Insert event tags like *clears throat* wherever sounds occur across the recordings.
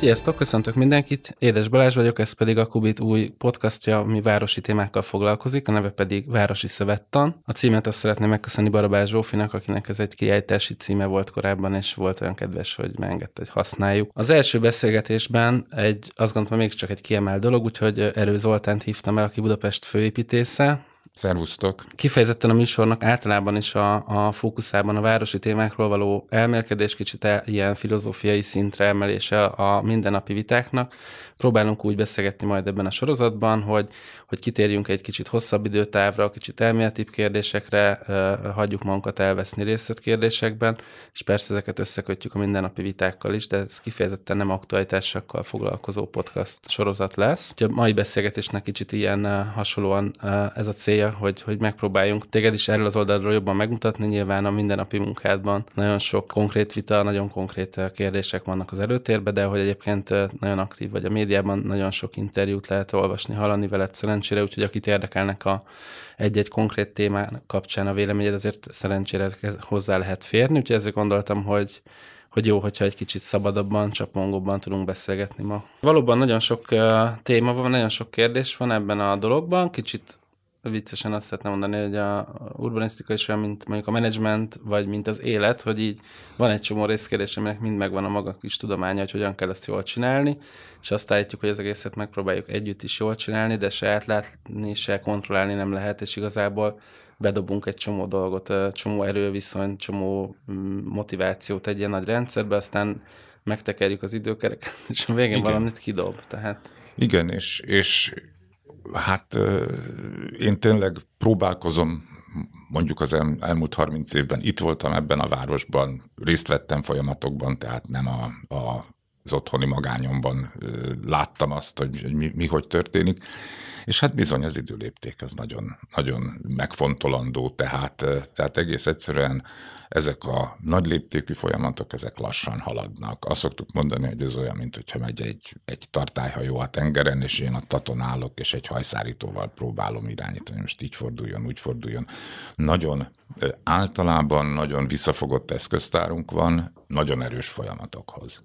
Sziasztok, köszöntök mindenkit, Édes Balázs vagyok, ez pedig a Kubit új podcastja, ami városi témákkal foglalkozik, a neve pedig Városi Szövettan. A címet azt szeretném megköszönni Barabás Zsófinak, akinek ez egy kiejtési címe volt korábban, és volt olyan kedves, hogy megengedte, hogy használjuk. Az első beszélgetésben egy, azt gondolom, mégiscsak egy kiemelt dolog, úgyhogy Erő Zoltánt hívtam el, aki Budapest főépítésze, Szervusztok! Kifejezetten a műsornak általában is a, a fókuszában a városi témákról való elmélkedés, kicsit el, ilyen filozófiai szintre emelése a mindennapi vitáknak. Próbálunk úgy beszélgetni majd ebben a sorozatban, hogy, hogy kitérjünk egy kicsit hosszabb időtávra, kicsit elméletibb kérdésekre, hagyjuk magunkat elveszni részletkérdésekben, és persze ezeket összekötjük a mindennapi vitákkal is, de ez kifejezetten nem aktualitásokkal foglalkozó podcast sorozat lesz. Úgyhogy a mai beszélgetésnek kicsit ilyen hasonlóan ez a célja, hogy, hogy megpróbáljunk téged is erről az oldalról jobban megmutatni, nyilván a mindennapi munkádban nagyon sok konkrét vita, nagyon konkrét kérdések vannak az előtérben, de hogy egyébként nagyon aktív vagy a médiában, nagyon sok interjút lehet olvasni, hallani veled szerencsére, úgyhogy akit érdekelnek a egy-egy konkrét témá kapcsán a véleményed, azért szerencsére hozzá lehet férni, úgyhogy ezért gondoltam, hogy hogy jó, hogyha egy kicsit szabadabban, csapongóbban tudunk beszélgetni ma. Valóban nagyon sok uh, téma van, nagyon sok kérdés van ebben a dologban, kicsit viccesen azt szeretném mondani, hogy a urbanisztika is olyan, mint mondjuk a menedzsment, vagy mint az élet, hogy így van egy csomó részkérdés, aminek mind megvan a maga kis tudománya, hogy hogyan kell ezt jól csinálni, és azt állítjuk, hogy az egészet megpróbáljuk együtt is jól csinálni, de se átlátni, se kontrollálni nem lehet, és igazából bedobunk egy csomó dolgot, csomó erőviszony, csomó mm, motivációt egy ilyen nagy rendszerbe, aztán megtekerjük az időkereket, *laughs* és a végén Igen. valamit kidob. Tehát... Igen, és, és Hát én tényleg próbálkozom, mondjuk az el, elmúlt 30 évben. Itt voltam ebben a városban, részt vettem folyamatokban, tehát nem a, a az otthoni magányomban láttam azt, hogy mi, mi hogy történik, és hát bizony az időlépték, az nagyon, nagyon megfontolandó, tehát, tehát egész egyszerűen ezek a nagy léptékű folyamatok, ezek lassan haladnak. Azt szoktuk mondani, hogy ez olyan, mint hogyha megy egy, egy tartályhajó a tengeren, és én a taton állok, és egy hajszárítóval próbálom irányítani, most így forduljon, úgy forduljon. Nagyon általában nagyon visszafogott eszköztárunk van, nagyon erős folyamatokhoz.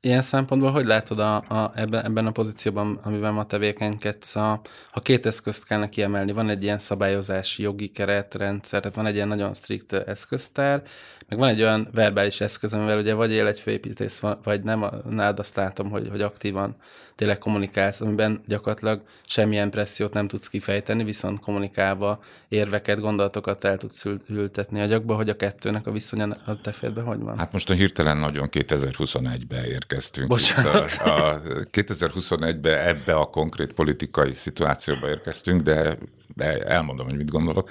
Ilyen szempontból hogy látod a, a, ebben, ebben a pozícióban, amiben ma tevékenykedsz, a, ha két eszközt kellene kiemelni, van egy ilyen szabályozási jogi keretrendszer, tehát van egy ilyen nagyon strikt eszköztár, meg van egy olyan verbális eszköz, amivel ugye vagy él egy főépítész, vagy nem, nálad azt látom, hogy, hogy aktívan tényleg kommunikálsz, amiben gyakorlatilag semmilyen pressziót nem tudsz kifejteni, viszont kommunikálva érveket, gondolatokat el tudsz ültetni agyakba, hogy a kettőnek a viszonya a te félbe hogy van? Hát most a hirtelen nagyon 2021-be érkeztünk. Bocsánat. A, a 2021-be ebbe a konkrét politikai szituációba érkeztünk, de, de elmondom, hogy mit gondolok.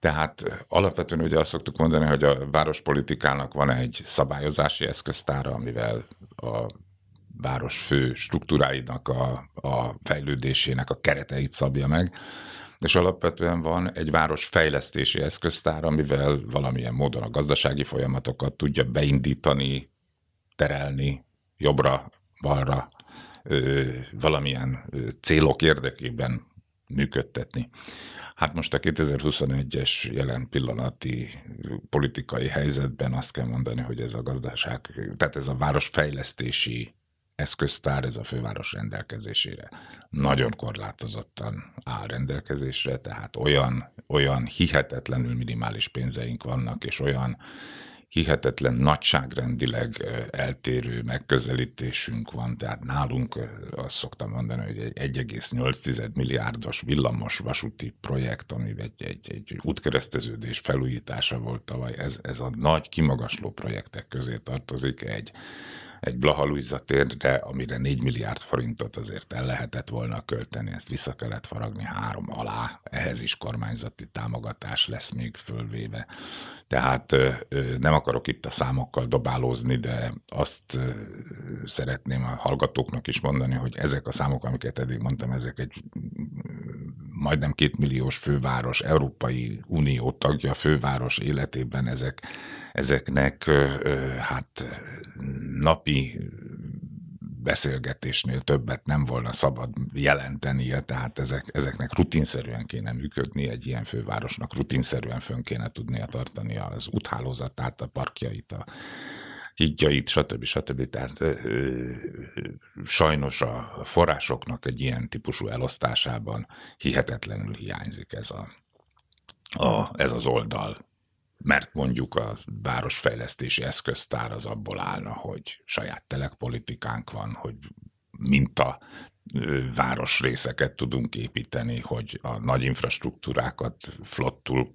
Tehát alapvetően ugye azt szoktuk mondani, hogy a várospolitikának van egy szabályozási eszköztára, amivel a város fő struktúráinak a, a fejlődésének a kereteit szabja meg, és alapvetően van egy város fejlesztési eszköztár, amivel valamilyen módon a gazdasági folyamatokat tudja beindítani, terelni jobbra, balra, valamilyen célok érdekében működtetni. Hát most a 2021-es jelen pillanati politikai helyzetben azt kell mondani, hogy ez a gazdaság, tehát ez a városfejlesztési eszköztár, ez a főváros rendelkezésére nagyon korlátozottan áll rendelkezésre, tehát olyan, olyan hihetetlenül minimális pénzeink vannak, és olyan hihetetlen nagyságrendileg eltérő megközelítésünk van, tehát nálunk azt szoktam mondani, hogy egy 1,8 milliárdos villamos vasúti projekt, ami egy, egy, egy útkereszteződés felújítása volt tavaly, ez, ez a nagy kimagasló projektek közé tartozik, egy egy Blaha Luisa térre, amire 4 milliárd forintot azért el lehetett volna költeni, ezt vissza kellett faragni három alá, ehhez is kormányzati támogatás lesz még fölvéve. Tehát nem akarok itt a számokkal dobálózni, de azt szeretném a hallgatóknak is mondani, hogy ezek a számok, amiket eddig mondtam, ezek egy majdnem két milliós főváros, Európai Unió tagja főváros életében ezek, ezeknek hát napi beszélgetésnél többet nem volna szabad jelentenie, tehát ezek, ezeknek rutinszerűen kéne működni, egy ilyen fővárosnak rutinszerűen fönn kéne tudnia tartani az úthálózatát, a parkjait, a hídjait, stb. stb. Tehát ö, sajnos a forrásoknak egy ilyen típusú elosztásában hihetetlenül hiányzik ez, a, a, ez az oldal. Mert mondjuk a városfejlesztési eszköztár az abból állna, hogy saját telekpolitikánk van, hogy minta városrészeket tudunk építeni, hogy a nagy infrastruktúrákat flottul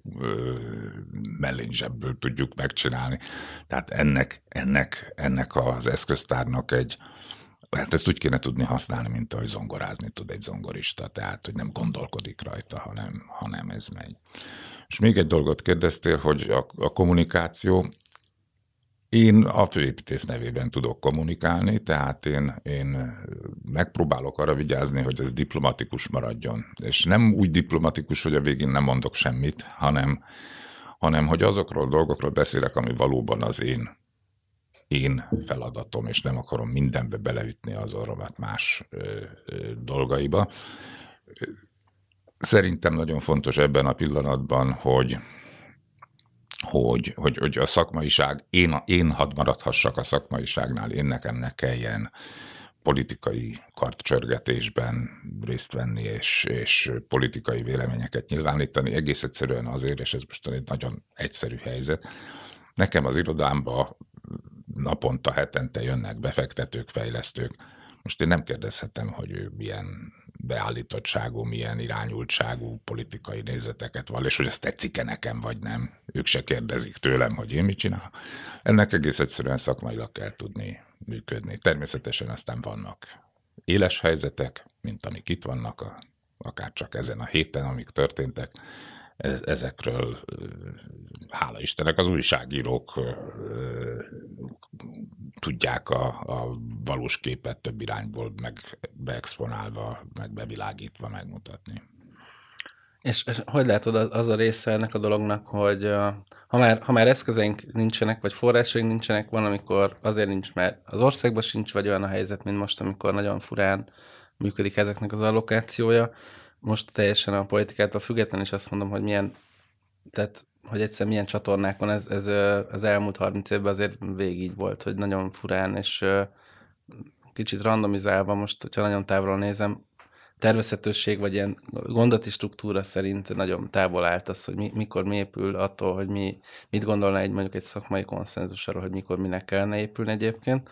mellényzsebből tudjuk megcsinálni. Tehát ennek, ennek, ennek az eszköztárnak egy, hát ezt úgy kéne tudni használni, mint ahogy zongorázni tud egy zongorista, tehát hogy nem gondolkodik rajta, hanem, hanem ez megy. És még egy dolgot kérdeztél, hogy a, a kommunikáció, én a főépítész nevében tudok kommunikálni, tehát én, én megpróbálok arra vigyázni, hogy ez diplomatikus maradjon. És nem úgy diplomatikus, hogy a végén nem mondok semmit, hanem, hanem hogy azokról a dolgokról beszélek, ami valóban az én én feladatom, és nem akarom mindenbe beleütni az orromat más ö, ö, dolgaiba. Szerintem nagyon fontos ebben a pillanatban, hogy hogy, hogy, hogy a szakmaiság, én, én hadd maradhassak a szakmaiságnál, én nekem ne kelljen politikai kartcsörgetésben részt venni, és, és politikai véleményeket nyilvánítani, egész egyszerűen azért, és ez most egy nagyon egyszerű helyzet. Nekem az irodámba naponta, hetente jönnek befektetők, fejlesztők. Most én nem kérdezhetem, hogy ő milyen beállítottságú, milyen irányultságú politikai nézeteket van, és hogy ez tetszik-e nekem, vagy nem. Ők se kérdezik tőlem, hogy én mit csinálok. Ennek egész egyszerűen szakmailag kell tudni működni. Természetesen aztán vannak éles helyzetek, mint amik itt vannak, a, akár csak ezen a héten, amik történtek, ezekről hála Istennek az újságírók tudják a, a valós képet több irányból meg beexponálva, meg bevilágítva megmutatni. És, és hogy látod az a része ennek a dolognak, hogy ha már, ha már eszközeink nincsenek, vagy forrásaink nincsenek, van, amikor azért nincs, mert az országban sincs, vagy olyan a helyzet, mint most, amikor nagyon furán működik ezeknek az allokációja. Most teljesen a politikától független is azt mondom, hogy milyen, tehát hogy egyszer milyen csatornákon ez, ez az elmúlt 30 évben azért végig volt, hogy nagyon furán, és kicsit randomizálva most, hogyha nagyon távolról nézem, tervezhetőség, vagy ilyen gondati struktúra szerint nagyon távol állt az, hogy mi, mikor mi épül attól, hogy mi, mit gondolna egy mondjuk egy szakmai konszenzus arról, hogy mikor minek kellene épülni egyébként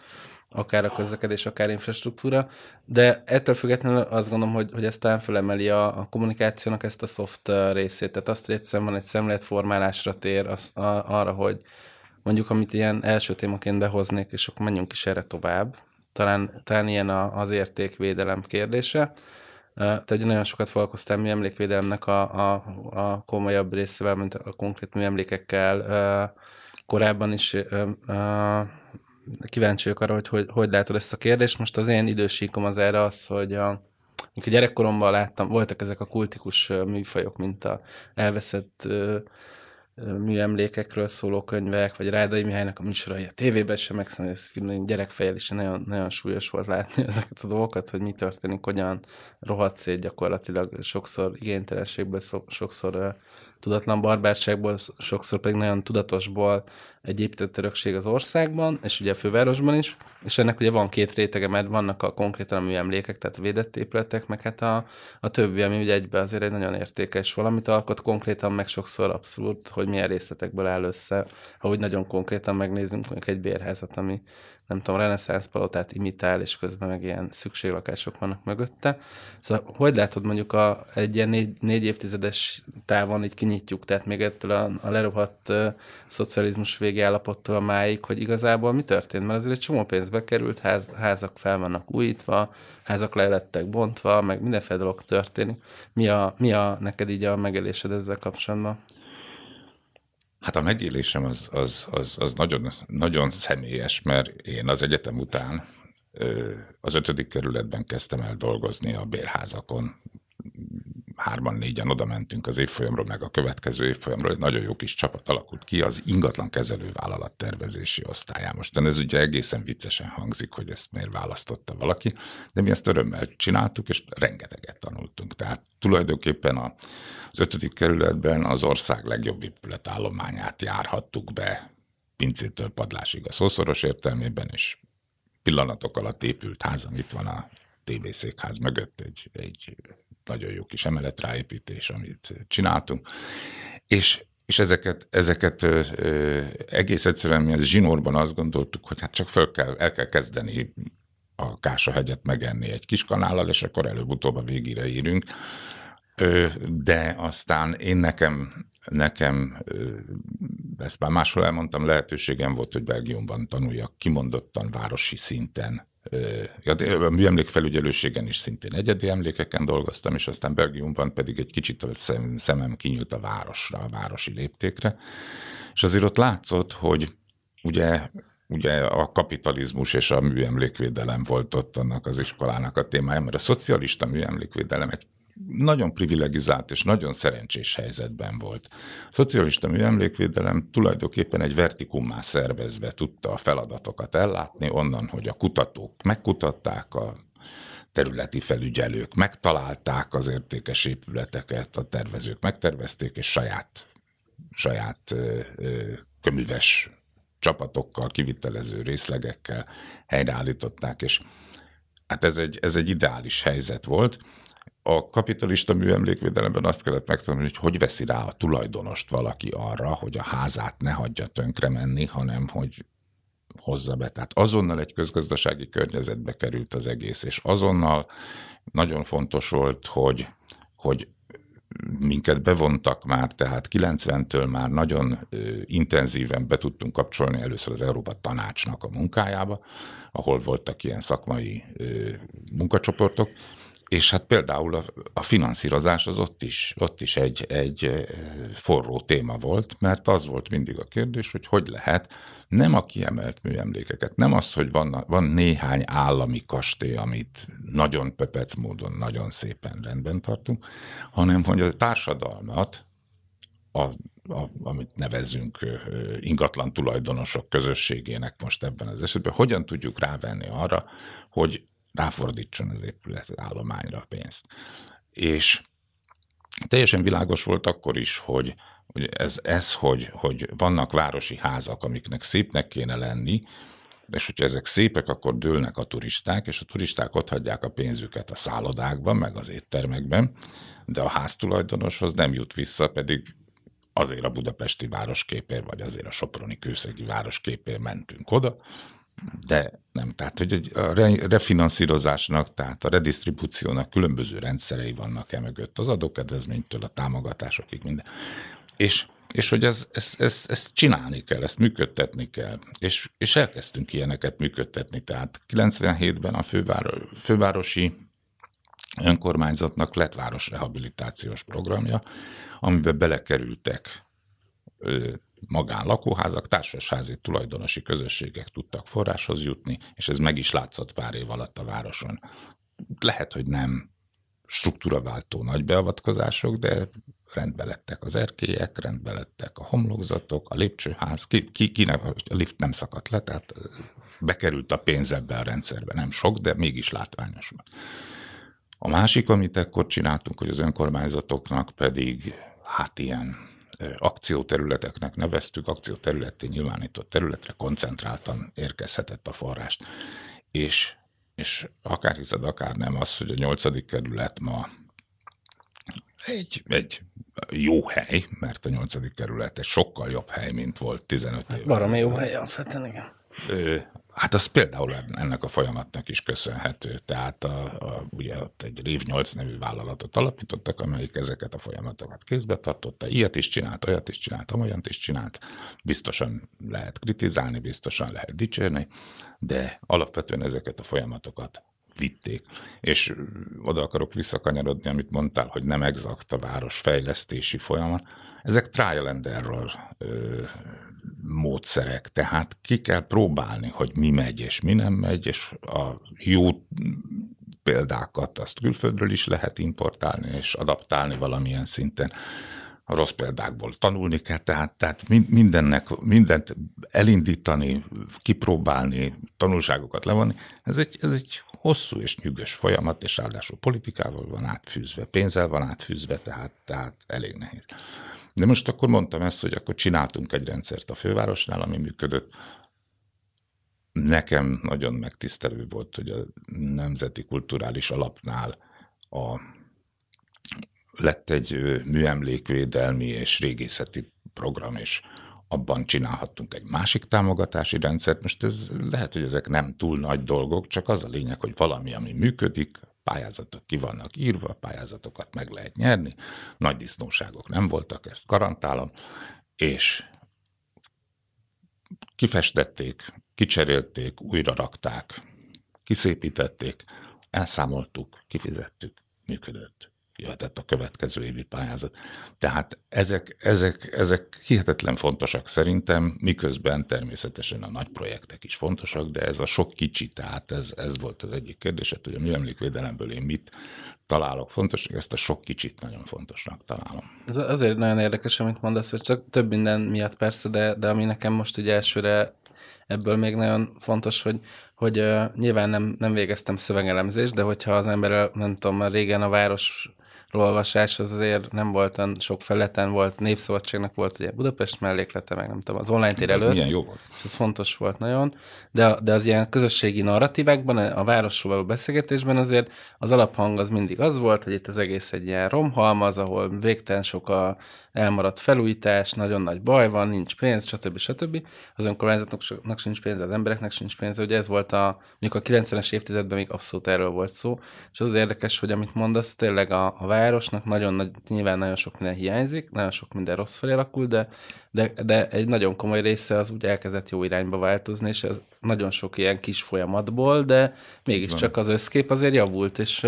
akár a közlekedés, akár infrastruktúra, de ettől függetlenül azt gondolom, hogy, hogy ez talán felemeli a, a kommunikációnak ezt a soft részét, tehát azt, hogy egyszerűen van egy szemléletformálásra tér az, a, arra, hogy mondjuk, amit ilyen első témaként behoznék, és akkor menjünk is erre tovább, talán, talán ilyen a, az értékvédelem kérdése, tehát ugye nagyon sokat foglalkoztam műemlékvédelemnek a, a, a komolyabb részével, mint a konkrét műemlékekkel. Korábban is kíváncsi vagyok arra, hogy, hogy hogy látod ezt a kérdést. Most az én idősíkom az erre az, hogy a, a gyerekkoromban láttam, voltak ezek a kultikus műfajok, mint a elveszett műemlékekről szóló könyvek, vagy Rádai Mihálynak a műsorai a tévében sem megszállni, ez gyerekfejel is nagyon, nagyon súlyos volt látni *laughs* ezeket a dolgokat, hogy mi történik, hogyan rohadt szét gyakorlatilag sokszor igénytelenségből, sokszor tudatlan barbárságból, sokszor pedig nagyon tudatosból egy épített örökség az országban, és ugye a fővárosban is, és ennek ugye van két rétege, mert vannak a konkrétan a műemlékek, tehát védett épületek, meg hát a, a többi, ami ugye egybe azért egy nagyon értékes valamit alkot, konkrétan meg sokszor abszolút, hogy milyen részletekből áll össze, ha úgy nagyon konkrétan megnézzünk mondjuk egy bérházat, ami nem tudom, reneszánsz palotát imitál, és közben meg ilyen szükséglakások vannak mögötte. Szóval hogy látod mondjuk a, egy ilyen négy, négy évtizedes távon így kinyitjuk, tehát még ettől a, a lerohadt uh, szocializmus végi állapottól a máig, hogy igazából mi történt? Mert azért egy csomó pénzbe került, ház, házak fel vannak újítva, házak le lettek bontva, meg mindenféle dolog történik. Mi a, mi a neked így a megélésed ezzel kapcsolatban? Hát a megélésem az, az, az, az nagyon, nagyon személyes, mert én az egyetem után az ötödik kerületben kezdtem el dolgozni a bérházakon. Hárman, négyen oda mentünk az évfolyamról, meg a következő évfolyamról. Egy nagyon jó kis csapat alakult ki az ingatlan kezelővállalat tervezési osztályán. Most ez ugye egészen viccesen hangzik, hogy ezt miért választotta valaki, de mi ezt örömmel csináltuk, és rengeteget tanultunk. Tehát tulajdonképpen az ötödik kerületben az ország legjobb épületállományát járhattuk be pincétől padlásig a szószoros értelmében, és pillanatok alatt épült ház, itt van a tévészékház mögött, egy, egy nagyon jó kis emeletráépítés, amit csináltunk, és, és ezeket, ezeket ö, ö, egész egyszerűen mi az zsinórban azt gondoltuk, hogy hát csak föl kell, el kell kezdeni a Kása-hegyet megenni egy kis kanállal, és akkor előbb-utóbb a végére érünk. De aztán én nekem, nekem ezt már máshol elmondtam, lehetőségem volt, hogy Belgiumban tanuljak kimondottan városi szinten. A műemlékfelügyelőségen is szintén egyedi emlékeken dolgoztam, és aztán Belgiumban pedig egy kicsit a szem, szemem kinyílt a városra, a városi léptékre. És azért ott látszott, hogy ugye ugye a kapitalizmus és a műemlékvédelem volt ott annak az iskolának a témája, mert a szocialista műemlékvédelem egy nagyon privilegizált és nagyon szerencsés helyzetben volt. A szocialista műemlékvédelem tulajdonképpen egy vertikummá szervezve tudta a feladatokat ellátni, onnan, hogy a kutatók megkutatták, a területi felügyelők megtalálták az értékes épületeket, a tervezők megtervezték, és saját, saját ö, ö, köműves csapatokkal, kivitelező részlegekkel helyreállították, és hát ez egy, ez egy ideális helyzet volt. A kapitalista műemlékvédelemben azt kellett megtanulni, hogy hogy veszi rá a tulajdonost valaki arra, hogy a házát ne hagyja tönkre menni, hanem hogy hozza be. Tehát azonnal egy közgazdasági környezetbe került az egész, és azonnal nagyon fontos volt, hogy, hogy minket bevontak már, tehát 90-től már nagyon intenzíven be tudtunk kapcsolni először az Európa Tanácsnak a munkájába, ahol voltak ilyen szakmai munkacsoportok, és hát például a, a finanszírozás az ott is, ott is egy, egy forró téma volt, mert az volt mindig a kérdés, hogy hogy lehet nem a kiemelt műemlékeket, nem az, hogy van, van néhány állami kastély, amit nagyon pepec módon, nagyon szépen rendben tartunk, hanem hogy a társadalmat, a, a, amit nevezünk ingatlan tulajdonosok közösségének most ebben az esetben, hogyan tudjuk rávenni arra, hogy ráfordítson az épület állományra pénzt. És teljesen világos volt akkor is, hogy, hogy ez, ez hogy, hogy vannak városi házak, amiknek szépnek kéne lenni, és hogyha ezek szépek, akkor dőlnek a turisták, és a turisták ott hagyják a pénzüket a szállodákban, meg az éttermekben, de a háztulajdonoshoz nem jut vissza, pedig azért a budapesti városképér, vagy azért a soproni kőszegi városképér mentünk oda, de nem. Tehát, hogy a refinanszírozásnak, tehát a redistribúciónak különböző rendszerei vannak e mögött, az adókedvezménytől a támogatásokig minden. És, és hogy ez, ez, ez, csinálni kell, ezt működtetni kell. És, és elkezdtünk ilyeneket működtetni. Tehát 97-ben a főváros, fővárosi önkormányzatnak lett városrehabilitációs programja, amiben belekerültek magánlakóházak, társasházi tulajdonosi közösségek tudtak forráshoz jutni, és ez meg is látszott pár év alatt a városon. Lehet, hogy nem struktúraváltó nagy beavatkozások, de rendbe lettek az erkélyek, rendbe lettek a homlokzatok, a lépcsőház, ki, ki, ki nem, a lift nem szakadt le, tehát bekerült a pénz ebbe a rendszerbe, nem sok, de mégis látványos. A másik, amit ekkor csináltunk, hogy az önkormányzatoknak pedig hát ilyen akcióterületeknek neveztük, akcióterületté nyilvánított területre koncentráltan érkezhetett a forrást. És, és akár hiszed, akár nem az, hogy a nyolcadik kerület ma egy, egy jó hely, mert a nyolcadik kerület egy sokkal jobb hely, mint volt 15 éve. Baromi jó hely, alapvetően, igen. Hát az például ennek a folyamatnak is köszönhető. Tehát a, a, ugye ott egy Rév 8 nevű vállalatot alapítottak, amelyik ezeket a folyamatokat kézbe tartotta. Ilyet is csinált, olyat is csinált, olyant is csinált. Biztosan lehet kritizálni, biztosan lehet dicsérni, de alapvetően ezeket a folyamatokat vitték. És oda akarok visszakanyarodni, amit mondtál, hogy nem exakt a város fejlesztési folyamat. Ezek trial and error módszerek, tehát ki kell próbálni, hogy mi megy és mi nem megy, és a jó példákat azt külföldről is lehet importálni és adaptálni valamilyen szinten. A rossz példákból tanulni kell, tehát, tehát mindennek, mindent elindítani, kipróbálni, tanulságokat levonni, ez egy, ez egy hosszú és nyűgös folyamat, és ráadásul politikával van átfűzve, pénzzel van átfűzve, tehát, tehát elég nehéz. De most akkor mondtam ezt, hogy akkor csináltunk egy rendszert a fővárosnál, ami működött. Nekem nagyon megtisztelő volt, hogy a Nemzeti Kulturális Alapnál a, lett egy műemlékvédelmi és régészeti program, és abban csinálhattunk egy másik támogatási rendszert. Most ez lehet, hogy ezek nem túl nagy dolgok, csak az a lényeg, hogy valami, ami működik, pályázatok ki vannak írva, pályázatokat meg lehet nyerni, nagy disznóságok nem voltak, ezt garantálom, és kifestették, kicserélték, újra rakták, kiszépítették, elszámoltuk, kifizettük, működött jöhetett a következő évi pályázat. Tehát ezek, ezek, ezek hihetetlen fontosak szerintem, miközben természetesen a nagy projektek is fontosak, de ez a sok kicsi, tehát ez, ez volt az egyik kérdés, hát, hogy a műemlékvédelemből én mit találok fontosnak, ezt a sok kicsit nagyon fontosnak találom. Ez azért nagyon érdekes, amit mondasz, hogy csak több minden miatt persze, de, de ami nekem most ugye elsőre ebből még nagyon fontos, hogy, hogy uh, nyilván nem, nem végeztem szövegelemzést, de hogyha az ember, nem tudom, régen a város olvasás az azért nem volt sok feleten, volt Népszabadságnak volt ugye Budapest melléklete, meg nem tudom, az online tér előtt. milyen jó volt. És ez fontos volt nagyon, de, de az ilyen közösségi narratívákban, a városról való beszélgetésben azért az alaphang az mindig az volt, hogy itt az egész egy ilyen romhalmaz, ahol végtelen sok a elmaradt felújítás, nagyon nagy baj van, nincs pénz, stb. stb. Az önkormányzatoknak sincs pénz, az embereknek sincs pénz, hogy ez volt a, mondjuk a 90-es évtizedben még abszolút erről volt szó, és az érdekes, hogy amit mondasz, tényleg a, a városnak nagyon nagy, nyilván nagyon sok minden hiányzik, nagyon sok minden rossz felé alakul, de, de, de egy nagyon komoly része az úgy elkezdett jó irányba változni, és ez nagyon sok ilyen kis folyamatból, de mégiscsak az összkép azért javult, és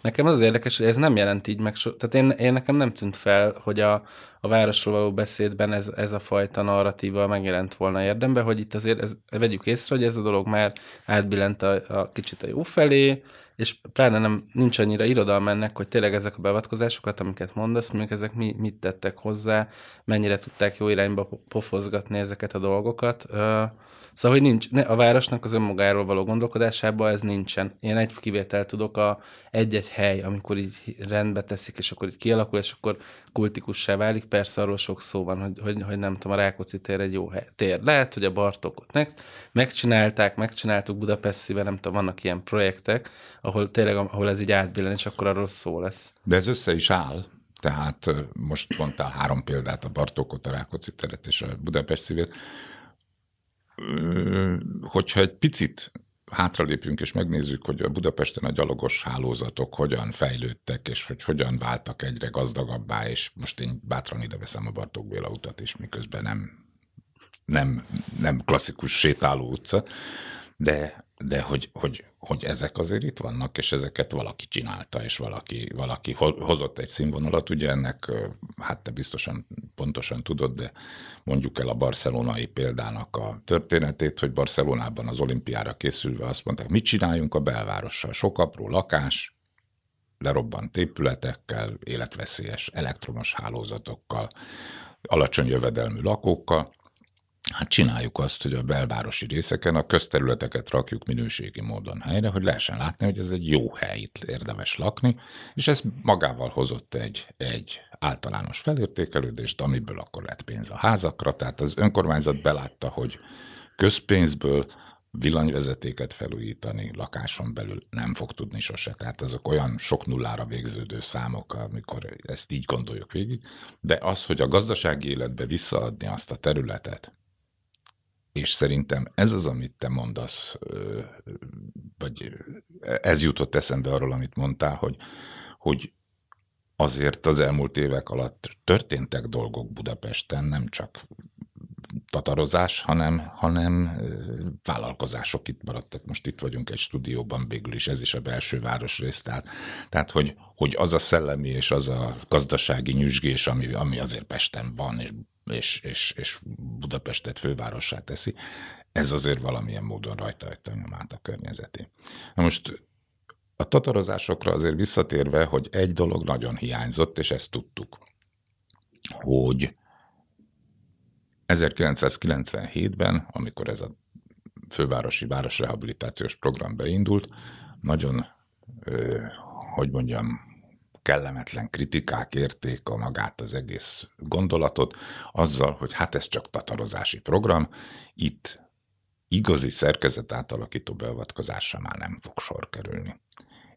nekem az, az érdekes, hogy ez nem jelent így meg, so, tehát én, én nekem nem tűnt fel, hogy a, a városról való beszédben ez, ez a fajta narratíva megjelent volna érdembe, hogy itt azért ez, vegyük észre, hogy ez a dolog már átbillent a, a kicsit a jó felé, és pláne nem, nincs annyira irodalma ennek, hogy tényleg ezek a beavatkozásokat, amiket mondasz, mondjuk ezek mi, mit tettek hozzá, mennyire tudták jó irányba pofozgatni ezeket a dolgokat. Szóval, hogy nincs, a városnak az önmagáról való gondolkodásában ez nincsen. Én egy kivételt tudok, a egy-egy hely, amikor így rendbe teszik, és akkor így kialakul, és akkor kultikussá válik. Persze arról sok szó van, hogy, hogy, hogy nem tudom, a Rákóczi tér egy jó hely. tér. Lehet, hogy a Bartokot meg, megcsinálták, megcsináltuk budapest nem tudom, vannak ilyen projektek, ahol tényleg, ahol ez így átbillen, és akkor arról szó lesz. De ez össze is áll. Tehát most mondtál három példát, a Bartókot, a Rákóczi teret és a Budapest szívét hogyha egy picit hátralépünk és megnézzük, hogy a Budapesten a gyalogos hálózatok hogyan fejlődtek, és hogy hogyan váltak egyre gazdagabbá, és most én bátran ide veszem a Bartók Béla utat is, miközben nem, nem, nem klasszikus sétáló utca, de de hogy, hogy, hogy ezek azért itt vannak, és ezeket valaki csinálta, és valaki, valaki hozott egy színvonalat. Ugye ennek, hát te biztosan pontosan tudod, de mondjuk el a barcelonai példának a történetét, hogy Barcelonában az olimpiára készülve azt mondták, mit csináljunk a belvárossal? Sok apró lakás, lerobbant épületekkel, életveszélyes elektromos hálózatokkal, alacsony jövedelmű lakókkal, Hát csináljuk azt, hogy a belvárosi részeken a közterületeket rakjuk minőségi módon helyre, hogy lehessen látni, hogy ez egy jó hely, itt érdemes lakni, és ez magával hozott egy, egy általános felértékelődést, amiből akkor lett pénz a házakra, tehát az önkormányzat belátta, hogy közpénzből villanyvezetéket felújítani lakáson belül nem fog tudni sose. Tehát ezek olyan sok nullára végződő számok, amikor ezt így gondoljuk végig, de az, hogy a gazdasági életbe visszaadni azt a területet, és szerintem ez az, amit te mondasz, vagy ez jutott eszembe arról, amit mondtál, hogy, hogy azért az elmúlt évek alatt történtek dolgok Budapesten, nem csak tatarozás, hanem, hanem vállalkozások itt maradtak. Most itt vagyunk egy stúdióban, végül is ez is a belső városrész. Tehát, tehát hogy, hogy az a szellemi és az a gazdasági nyüzsgés, ami, ami azért Pesten van, és és, és, és Budapestet fővárossá teszi, ez azért valamilyen módon rajta hagyta nyomát a környezeti. Na most a tatarozásokra azért visszatérve, hogy egy dolog nagyon hiányzott, és ezt tudtuk, hogy 1997-ben, amikor ez a fővárosi városrehabilitációs program beindult, nagyon, hogy mondjam, kellemetlen kritikák érték a magát az egész gondolatot, azzal, hogy hát ez csak tatarozási program, itt igazi szerkezet átalakító beavatkozásra már nem fog sor kerülni.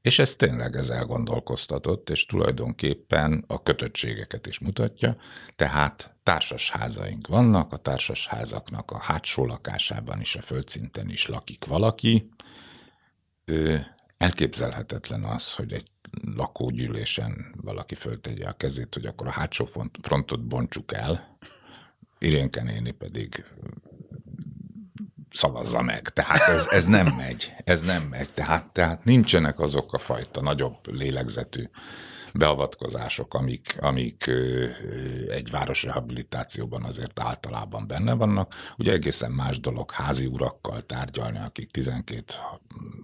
És ez tényleg ez elgondolkoztatott, és tulajdonképpen a kötöttségeket is mutatja, tehát társasházaink vannak, a társasházaknak a hátsó lakásában is, a földszinten is lakik valaki. Ő, elképzelhetetlen az, hogy egy lakógyűlésen valaki föltegye a kezét, hogy akkor a hátsó frontot bontsuk el, Irénke néni pedig szavazza meg. Tehát ez, ez nem megy. Ez nem megy. Tehát, tehát nincsenek azok a fajta nagyobb lélegzetű beavatkozások, amik, amik egy városrehabilitációban azért általában benne vannak. Ugye egészen más dolog házi urakkal tárgyalni, akik 12,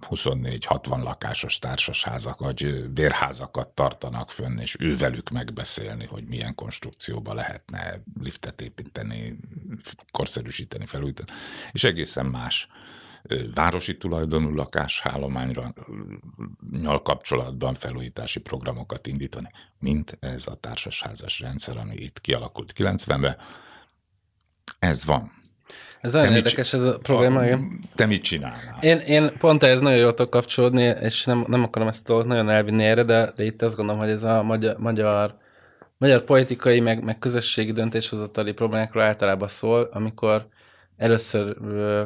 24, 60 lakásos társasházak vagy bérházakat tartanak fönn, és ővelük megbeszélni, hogy milyen konstrukcióba lehetne liftet építeni, korszerűsíteni, felújítani. És egészen más városi tulajdonú lakásállományra nyal kapcsolatban felújítási programokat indítani, mint ez a társasházas rendszer, ami itt kialakult 90-ben. Ez van. Ez nagyon érdekes ez a probléma. A, te mit csinálnál? Én, én pont ez nagyon jól tudok kapcsolódni, és nem, nem akarom ezt a nagyon elvinni erre, de, de itt azt gondolom, hogy ez a magyar, magyar, magyar politikai, meg, meg közösségi döntéshozatali problémákról általában szól, amikor Először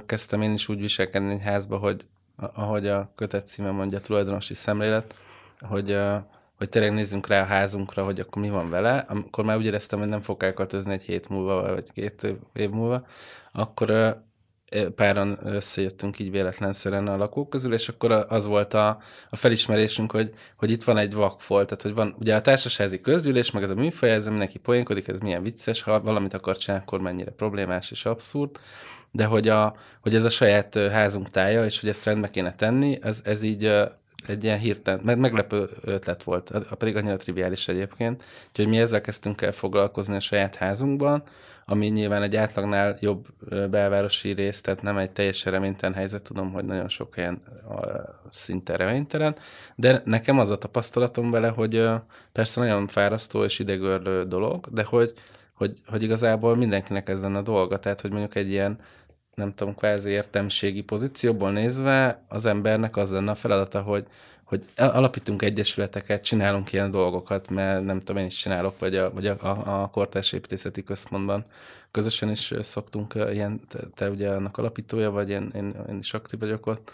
kezdtem én is úgy viselkedni egy házba, hogy ahogy a kötet címe mondja, tulajdonosi szemlélet, hogy, hogy tényleg nézzünk rá a házunkra, hogy akkor mi van vele. Amikor már úgy éreztem, hogy nem fog elköltözni egy hét múlva, vagy két év múlva, akkor páran összejöttünk így véletlenszerűen a lakók közül, és akkor az volt a, a felismerésünk, hogy, hogy itt van egy vakfolt, tehát hogy van ugye a társasági közgyűlés, meg ez a műfaj, ez mindenki poénkodik, ez milyen vicces, ha valamit akar csinálni, akkor mennyire problémás és abszurd, de hogy, a, hogy ez a saját házunk tája, és hogy ezt rendbe kéne tenni, ez, ez így egy ilyen hirtelen, meg meglepő ötlet volt, pedig annyira triviális egyébként, úgyhogy mi ezzel kezdtünk el foglalkozni a saját házunkban, ami nyilván egy átlagnál jobb belvárosi rész, tehát nem egy teljesen reménytelen helyzet, tudom, hogy nagyon sok helyen szinte reménytelen, de nekem az a tapasztalatom vele, hogy persze nagyon fárasztó és idegörlő dolog, de hogy, hogy, hogy igazából mindenkinek ez lenne a dolga, tehát hogy mondjuk egy ilyen nem tudom, kvázi értemségi pozícióból nézve az embernek az lenne a feladata, hogy, hogy alapítunk egyesületeket, csinálunk ilyen dolgokat, mert nem tudom, én is csinálok, vagy a, vagy a, a, Kortárs Építészeti Központban közösen is szoktunk ilyen, te, te ugye annak alapítója vagy, én, én, én is aktív vagyok ott.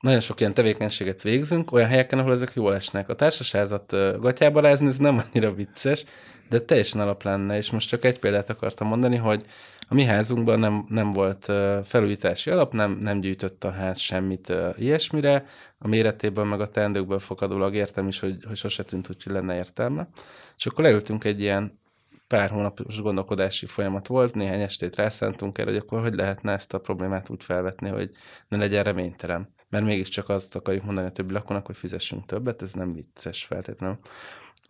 Nagyon sok ilyen tevékenységet végzünk, olyan helyeken, ahol ezek jól esnek. A társasházat gatyába rázni, ez nem annyira vicces, de teljesen alap lenne, és most csak egy példát akartam mondani, hogy a mi házunkban nem, nem volt felújítási alap, nem, nem gyűjtött a ház semmit ilyesmire, a méretéből meg a teendőkből fakadólag értem is, hogy, hogy sose tűnt, hogy lenne értelme. És akkor leültünk egy ilyen pár hónapos gondolkodási folyamat volt, néhány estét rászántunk erre, hogy akkor hogy lehetne ezt a problémát úgy felvetni, hogy ne legyen reménytelen. Mert mégiscsak azt akarjuk mondani a többi lakónak, hogy fizessünk többet, ez nem vicces feltétlenül.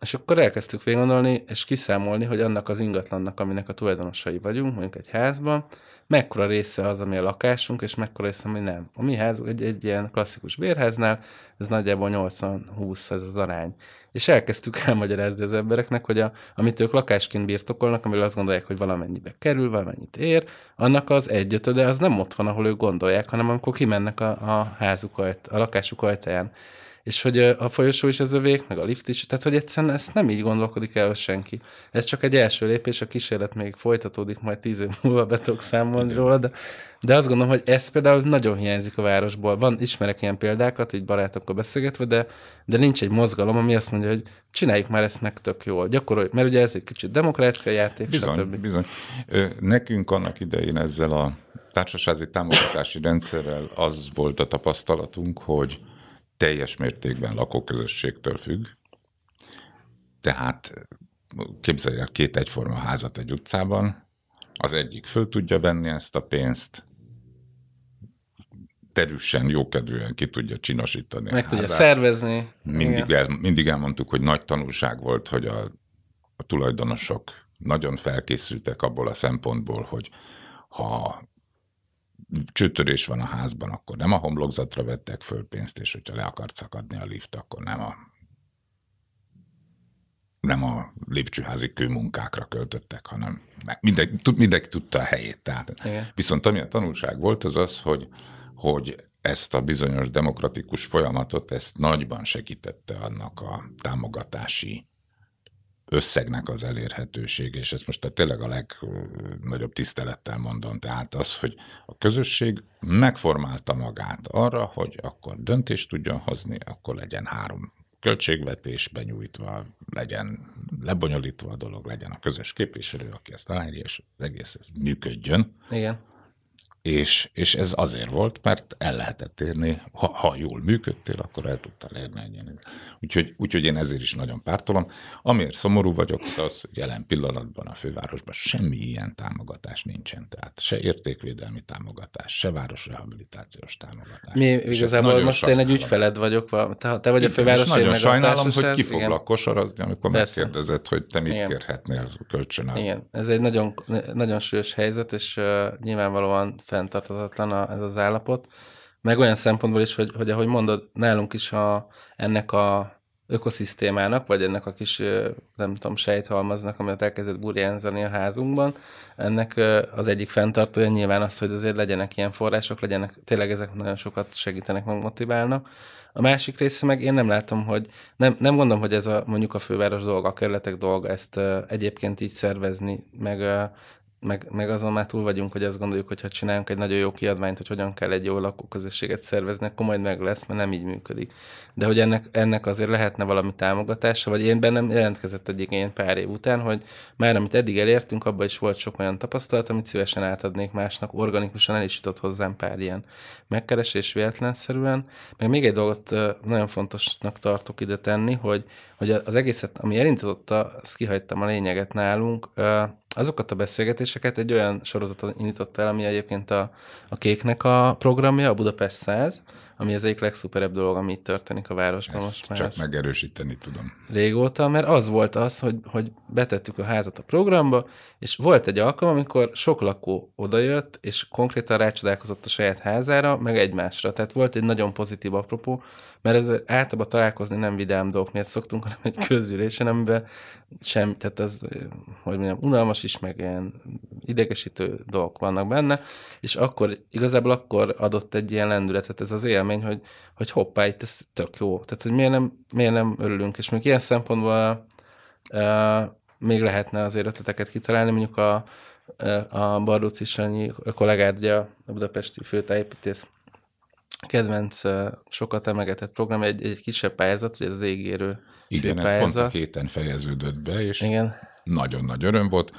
És akkor elkezdtük végigondolni, és kiszámolni, hogy annak az ingatlannak, aminek a tulajdonosai vagyunk, mondjuk egy házban, mekkora része az, ami a lakásunk, és mekkora része, ami nem. A mi házunk egy, egy ilyen klasszikus bérháznál, ez nagyjából 80-20 ez az arány. És elkezdtük *laughs* elmagyarázni az embereknek, hogy a, amit ők lakásként birtokolnak, amiről azt gondolják, hogy valamennyibe kerül, valamennyit ér, annak az egyötöde az nem ott van, ahol ők gondolják, hanem amikor kimennek a, a házuk, ajt, a lakásuk ajtaján és hogy a folyosó is az övék, meg a lift is, tehát hogy egyszerűen ezt nem így gondolkodik el senki. Ez csak egy első lépés, a kísérlet még folytatódik, majd tíz év múlva be tudok számolni Igen. róla, de, de azt gondolom, hogy ez például nagyon hiányzik a városból. Van, ismerek ilyen példákat, így barátokkal beszélgetve, de, de nincs egy mozgalom, ami azt mondja, hogy csináljuk már ezt meg tök jól, gyakoroljuk, mert ugye ez egy kicsit demokrácia játék, bizony, stb. Bizony. Nekünk annak idején ezzel a társasági támogatási rendszerrel az volt a tapasztalatunk, hogy teljes mértékben lakóközösségtől függ. Tehát képzelj el két egyforma házat egy utcában, az egyik föl tudja venni ezt a pénzt, terüssen, jókedvűen ki tudja csinosítani. Meg tudja szervezni. Mindig, el, mindig elmondtuk, hogy nagy tanulság volt, hogy a, a tulajdonosok nagyon felkészültek abból a szempontból, hogy ha csőtörés van a házban, akkor nem a homlokzatra vettek föl pénzt, és hogyha le akart szakadni a lift, akkor nem a nem a lépcsőházi kőmunkákra költöttek, hanem mindenki, mindenki tudta a helyét. Tehát. Igen. Viszont ami a tanulság volt, az az, hogy, hogy ezt a bizonyos demokratikus folyamatot, ezt nagyban segítette annak a támogatási összegnek az elérhetőség, és ezt most tényleg a legnagyobb tisztelettel mondom, tehát az, hogy a közösség megformálta magát arra, hogy akkor döntést tudjon hozni, akkor legyen három költségvetés benyújtva, legyen lebonyolítva a dolog, legyen a közös képviselő, aki ezt aláírja, és az egész ez működjön. Igen. És, és ez azért volt, mert el lehetett érni, ha, ha jól működtél, akkor el tudtál érni egy ilyen. Úgyhogy, úgyhogy én ezért is nagyon pártolom. Amiért szomorú vagyok, az az, hogy jelen pillanatban a fővárosban semmi ilyen támogatás nincsen. Tehát se értékvédelmi támogatás, se városrehabilitációs támogatás. Mi igazából most én egy ügyfeled vagyok, te, te vagy a főváros. Nagyon sajnálom, hogy ki foglak kosarazni, amikor Persze. megkérdezed, hogy te mit Igen. kérhetnél kölcsön. Igen, ez egy nagyon, nagyon súlyos helyzet, és uh, nyilvánvalóan fenntarthatatlan a, ez az állapot. Meg olyan szempontból is, hogy, hogy ahogy mondod, nálunk is a, ennek a ökoszisztémának, vagy ennek a kis, nem tudom, sejthalmaznak, amit elkezdett burjánzani a házunkban, ennek az egyik fenntartója nyilván az, hogy azért legyenek ilyen források, legyenek, tényleg ezek nagyon sokat segítenek, meg motiválnak. A másik része meg én nem látom, hogy nem, nem gondolom, hogy ez a mondjuk a főváros dolga, a kerületek dolga ezt egyébként így szervezni, meg meg, meg azon már túl vagyunk, hogy azt gondoljuk, hogy ha csinálunk egy nagyon jó kiadványt, hogy hogyan kell egy jó lakóközösséget szervezni, akkor majd meg lesz, mert nem így működik. De hogy ennek, ennek azért lehetne valami támogatása, vagy én bennem jelentkezett egy igény pár év után, hogy már amit eddig elértünk, abban is volt sok olyan tapasztalat, amit szívesen átadnék másnak, organikusan el is jutott hozzám pár ilyen megkeresés véletlenszerűen. Meg még egy dolgot nagyon fontosnak tartok ide tenni, hogy, hogy az egészet, ami elindította, azt kihagytam a lényeget nálunk, azokat a beszélgetéseket egy olyan sorozatot indított el, ami egyébként a, a Kéknek a programja, a Budapest 100, ami az egyik legszuperebb dolog, ami itt történik a városban Ezt most már. csak megerősíteni tudom. Régóta, mert az volt az, hogy, hogy betettük a házat a programba, és volt egy alkalom, amikor sok lakó odajött, és konkrétan rácsodálkozott a saját házára, meg egymásra. Tehát volt egy nagyon pozitív apropó, mert ez általában találkozni nem vidám dolgok miatt szoktunk, hanem egy közülésen, amiben sem, tehát az, hogy mondjam, unalmas is, meg ilyen idegesítő dolgok vannak benne, és akkor, igazából akkor adott egy ilyen lendületet ez az élmény, hogy, hogy hoppá, itt ez tök jó. Tehát, hogy miért nem, miért nem örülünk, és még ilyen szempontból uh, még lehetne azért ötleteket kitalálni, mondjuk a, a Barduci Sanyi kollégád, ugye a budapesti főtájépítész kedvenc, sokat emegetett program, egy, egy kisebb pályázat, hogy ez az égérő Igen, ez pont a héten fejeződött be, és Igen. nagyon nagy öröm volt.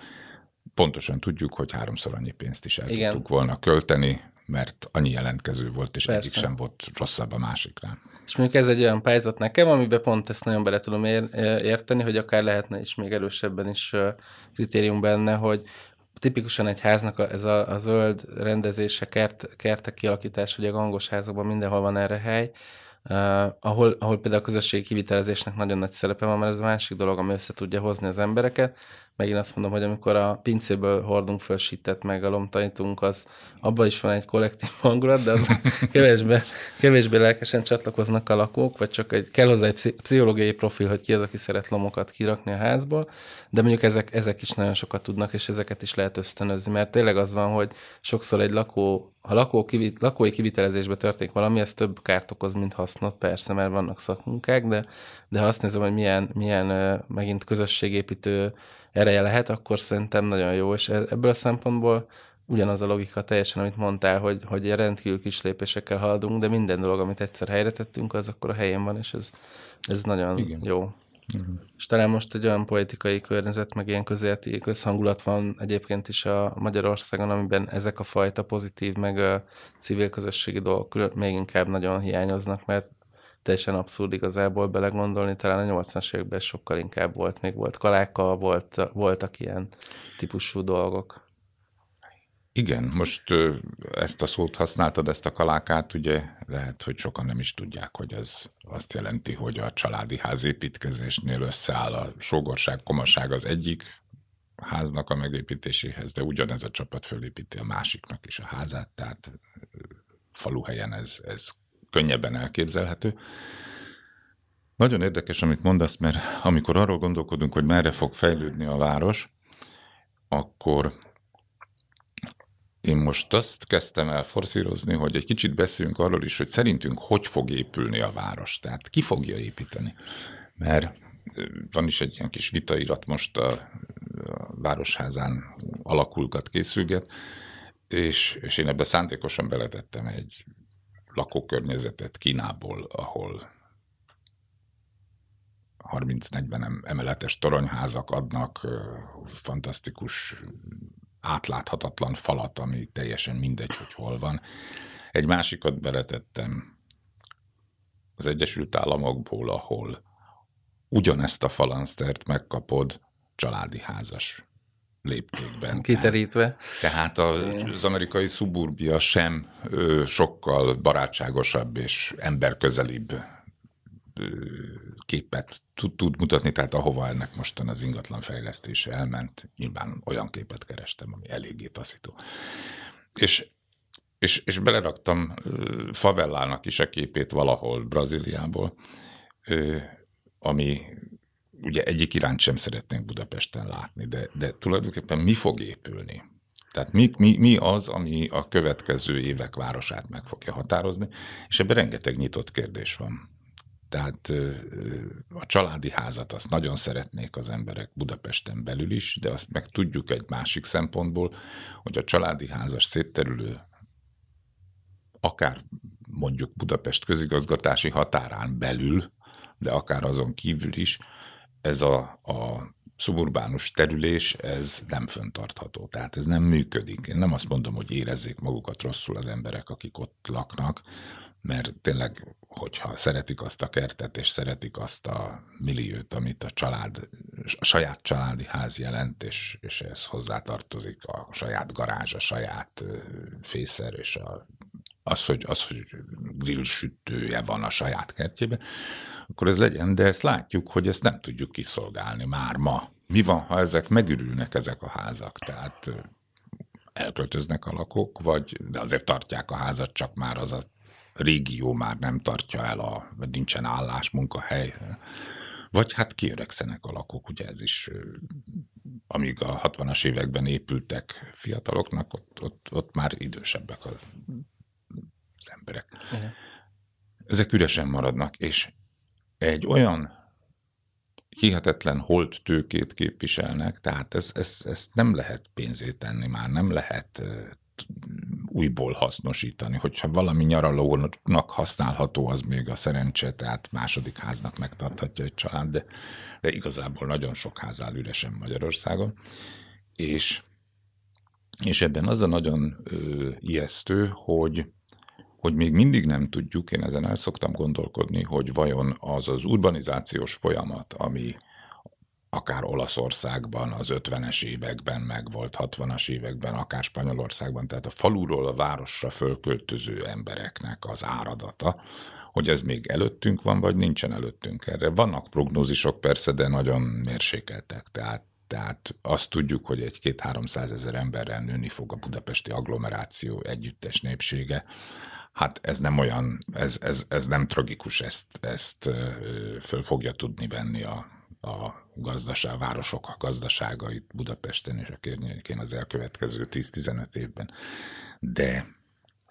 Pontosan tudjuk, hogy háromszor annyi pénzt is el Igen. tudtuk volna költeni, mert annyi jelentkező volt, és Persze. egyik sem volt rosszabb a másikra. És mondjuk ez egy olyan pályázat nekem, amiben pont ezt nagyon bele tudom ér, érteni, hogy akár lehetne is még erősebben is kritérium benne, hogy tipikusan egy háznak ez a, a zöld rendezése, kert, kertek kialakítás, ugye a gangos házakban mindenhol van erre hely, Uh, ahol, ahol például a közösségi kivitelezésnek nagyon nagy szerepe van, mert ez a másik dolog, ami össze tudja hozni az embereket, megint azt mondom, hogy amikor a pincéből hordunk föl sítet, meg a lomtanítunk, az abban is van egy kollektív *laughs* hangulat, de kevésbé, kevésbé lelkesen csatlakoznak a lakók, vagy csak egy, kell hozzá egy pszichológiai profil, hogy ki az, aki szeret lomokat kirakni a házból, de mondjuk ezek, ezek is nagyon sokat tudnak, és ezeket is lehet ösztönözni, mert tényleg az van, hogy sokszor egy lakó, ha lakó kivit, lakói kivitelezésbe történik valami, ez több kárt okoz, mint hasznot, persze, mert vannak szakmunkák, de, de ha azt nézem, hogy milyen, milyen megint közösségépítő ereje lehet, akkor szerintem nagyon jó, és e- ebből a szempontból ugyanaz a logika teljesen, amit mondtál, hogy, hogy rendkívül kis lépésekkel haladunk, de minden dolog, amit egyszer helyre tettünk, az akkor a helyén van, és ez, ez nagyon Igen. jó. Uh-huh. És talán most egy olyan politikai környezet, meg ilyen közéleti közhangulat van egyébként is a Magyarországon, amiben ezek a fajta pozitív, meg a civil közösségi dolgok még inkább nagyon hiányoznak, mert teljesen abszurd igazából belegondolni, talán a 80-as években sokkal inkább volt, még volt kalákkal, volt, voltak ilyen típusú dolgok. Igen, most ezt a szót használtad, ezt a kalákát, ugye lehet, hogy sokan nem is tudják, hogy ez azt jelenti, hogy a családi házépítkezésnél összeáll a sógorság, komaság az egyik háznak a megépítéséhez, de ugyanez a csapat fölépíti a másiknak is a házát, tehát faluhelyen ez, ez könnyebben elképzelhető. Nagyon érdekes, amit mondasz, mert amikor arról gondolkodunk, hogy merre fog fejlődni a város, akkor én most azt kezdtem el forszírozni, hogy egy kicsit beszéljünk arról is, hogy szerintünk hogy fog épülni a város, tehát ki fogja építeni. Mert van is egy ilyen kis vitairat most a, Városházán alakulgat, készülget, és, és én ebbe szándékosan beletettem egy lakókörnyezetet Kínából, ahol 30-40 emeletes toronyházak adnak fantasztikus átláthatatlan falat, ami teljesen mindegy, hogy hol van. Egy másikat beletettem az Egyesült Államokból, ahol ugyanezt a falansztert megkapod családi házas léptékben. Kiterítve. Tehát az amerikai szuburbia sem sokkal barátságosabb és emberközelibb képet tud, tud mutatni, tehát ahova ennek mostan az ingatlan fejlesztése elment, nyilván olyan képet kerestem, ami eléggé taszító. És, és, és beleraktam favellának is a képét valahol Brazíliából, ami ugye egyik iránt sem szeretnénk Budapesten látni, de, de tulajdonképpen mi fog épülni? Tehát mi, mi, mi az, ami a következő évek városát meg fogja határozni, és ebben rengeteg nyitott kérdés van. Tehát a családi házat azt nagyon szeretnék az emberek Budapesten belül is, de azt meg tudjuk egy másik szempontból, hogy a családi házas szétterülő akár mondjuk Budapest közigazgatási határán belül, de akár azon kívül is, ez a, a szuburbánus terülés, ez nem föntartható. Tehát ez nem működik. Én nem azt mondom, hogy érezzék magukat rosszul az emberek, akik ott laknak, mert tényleg, hogyha szeretik azt a kertet, és szeretik azt a milliót, amit a család, a saját családi ház jelent, és, és ez hozzátartozik a saját garázs, a saját fészer, és a, az, hogy, az, hogy grillsütője van a saját kertjében, akkor ez legyen, de ezt látjuk, hogy ezt nem tudjuk kiszolgálni már ma. Mi van, ha ezek megürülnek, ezek a házak? Tehát elköltöznek a lakók, vagy de azért tartják a házat, csak már az a régió már nem tartja el, a, nincsen állás, munkahely, vagy hát kiöregszenek a lakók, ugye ez is, amíg a 60-as években épültek fiataloknak, ott, ott, ott már idősebbek az, az emberek. Igen. Ezek üresen maradnak, és egy olyan hihetetlen holt tőkét képviselnek, tehát ezt ez, ez nem lehet pénzét tenni, már nem lehet újból hasznosítani. Hogyha valami nyaralónak használható, az még a szerencse, tehát második háznak megtarthatja egy család, de, de igazából nagyon sok ház áll üresen Magyarországon. És, és ebben az a nagyon ö, ijesztő, hogy hogy még mindig nem tudjuk, én ezen el szoktam gondolkodni, hogy vajon az az urbanizációs folyamat, ami akár Olaszországban az 50-es években meg volt, 60-as években, akár Spanyolországban, tehát a faluról a városra fölköltöző embereknek az áradata, hogy ez még előttünk van, vagy nincsen előttünk erre. Vannak prognózisok persze, de nagyon mérsékeltek, tehát tehát azt tudjuk, hogy egy két 300 ezer emberrel nőni fog a budapesti agglomeráció együttes népsége. Hát ez nem olyan, ez, ez, ez nem tragikus, ezt, ezt föl fogja tudni venni a, a gazdaság, városok a gazdaságait Budapesten és a környékén az elkövetkező 10-15 évben. De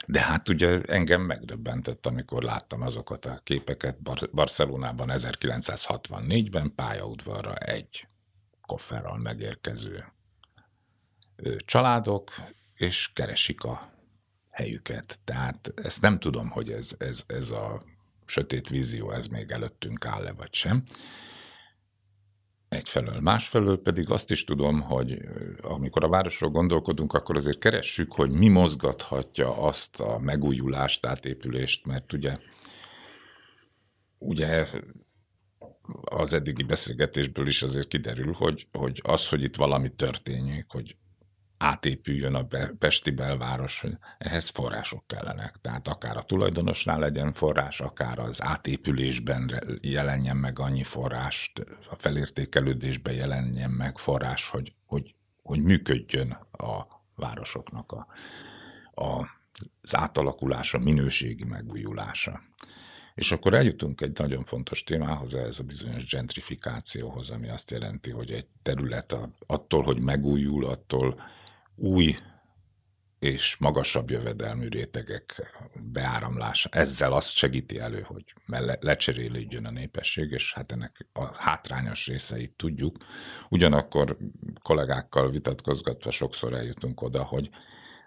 de hát ugye engem megdöbbentett, amikor láttam azokat a képeket Bar- Barcelonában 1964-ben pályaudvarra egy kofferral megérkező családok, és keresik a helyüket. Tehát ezt nem tudom, hogy ez, ez, ez a sötét vízió, ez még előttünk áll-e vagy sem egyfelől. Másfelől pedig azt is tudom, hogy amikor a városról gondolkodunk, akkor azért keressük, hogy mi mozgathatja azt a megújulást, átépülést, mert ugye, ugye az eddigi beszélgetésből is azért kiderül, hogy, hogy az, hogy itt valami történjék, hogy átépüljön a Pesti belváros, hogy ehhez források kellenek. Tehát akár a tulajdonosnál legyen forrás, akár az átépülésben jelenjen meg annyi forrást, a felértékelődésben jelenjen meg forrás, hogy, hogy, hogy működjön a városoknak a, a, az átalakulása, minőségi megújulása. És akkor eljutunk egy nagyon fontos témához, ez a bizonyos gentrifikációhoz, ami azt jelenti, hogy egy terület attól, hogy megújul, attól új és magasabb jövedelmű rétegek beáramlása. Ezzel azt segíti elő, hogy lecserélődjön a népesség, és hát ennek a hátrányos részeit tudjuk. Ugyanakkor kollégákkal vitatkozgatva sokszor eljutunk oda, hogy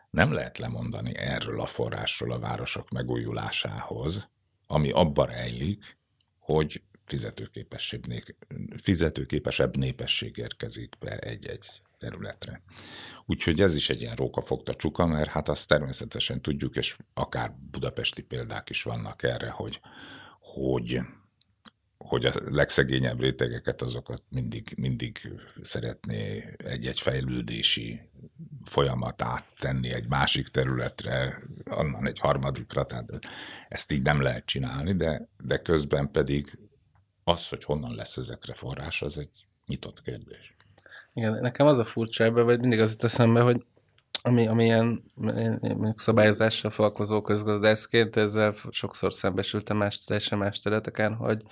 nem lehet lemondani erről a forrásról a városok megújulásához, ami abba rejlik, hogy fizetőképesebb, fizetőképesebb népesség érkezik be egy-egy területre. Úgyhogy ez is egy ilyen rókafogta csuka, mert hát azt természetesen tudjuk, és akár budapesti példák is vannak erre, hogy, hogy hogy a legszegényebb rétegeket azokat mindig, mindig szeretné egy-egy fejlődési folyamat áttenni egy másik területre, onnan egy harmadikra, tehát ezt így nem lehet csinálni, de, de közben pedig az, hogy honnan lesz ezekre forrás, az egy nyitott kérdés. Igen, nekem az a furcsa ebben, vagy mindig az jut eszembe, hogy ami, ami ilyen szabályozással foglalkozó közgazdászként, ezzel sokszor szembesültem más, teljesen más területeken, hogy,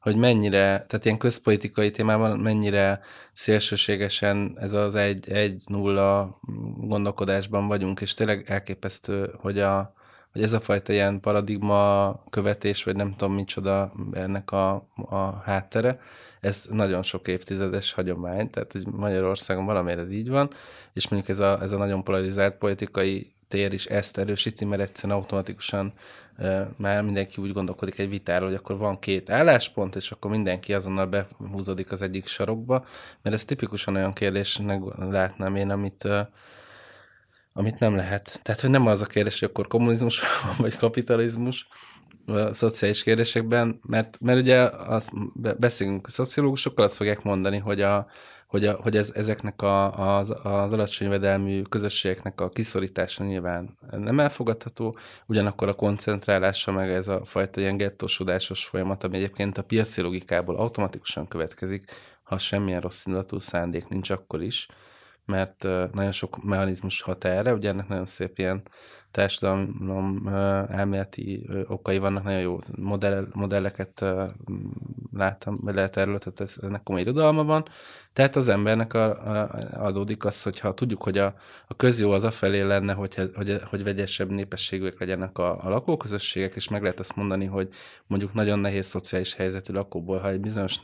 hogy mennyire, tehát ilyen közpolitikai témában mennyire szélsőségesen ez az egy-nulla gondolkodásban vagyunk, és tényleg elképesztő, hogy, a, hogy ez a fajta ilyen paradigma követés, vagy nem tudom micsoda ennek a, a háttere, ez nagyon sok évtizedes hagyomány, tehát hogy Magyarországon valamiért ez így van, és mondjuk ez a, ez a nagyon polarizált politikai tér is ezt erősíti, mert egyszerűen automatikusan már mindenki úgy gondolkodik egy vitáról, hogy akkor van két álláspont, és akkor mindenki azonnal behúzódik az egyik sarokba, mert ez tipikusan olyan kérdésnek látnám én, amit amit nem lehet. Tehát, hogy nem az a kérdés, hogy akkor kommunizmus *laughs* van, vagy kapitalizmus, a szociális kérdésekben, mert, mert ugye azt beszélünk a szociológusokkal, azt fogják mondani, hogy, a, hogy, a, hogy ez, ezeknek a, az, az alacsony vedelmű közösségeknek a kiszorítása nyilván nem elfogadható, ugyanakkor a koncentrálása meg ez a fajta ilyen gettósodásos folyamat, ami egyébként a piaci logikából automatikusan következik, ha semmilyen rossz indulatú szándék nincs akkor is, mert nagyon sok mechanizmus hat erre, ugye ennek nagyon szép ilyen társadalom elméleti okai vannak, nagyon jó modell, modelleket láttam, lehet erről, tehát ennek komoly irodalma van. Tehát az embernek a, a, adódik az, hogyha tudjuk, hogy a, a közjó az afelé lenne, hogy, hogy, hogy vegyesebb népességűek legyenek a, a lakóközösségek, és meg lehet azt mondani, hogy mondjuk nagyon nehéz szociális helyzetű lakóból, ha egy bizonyos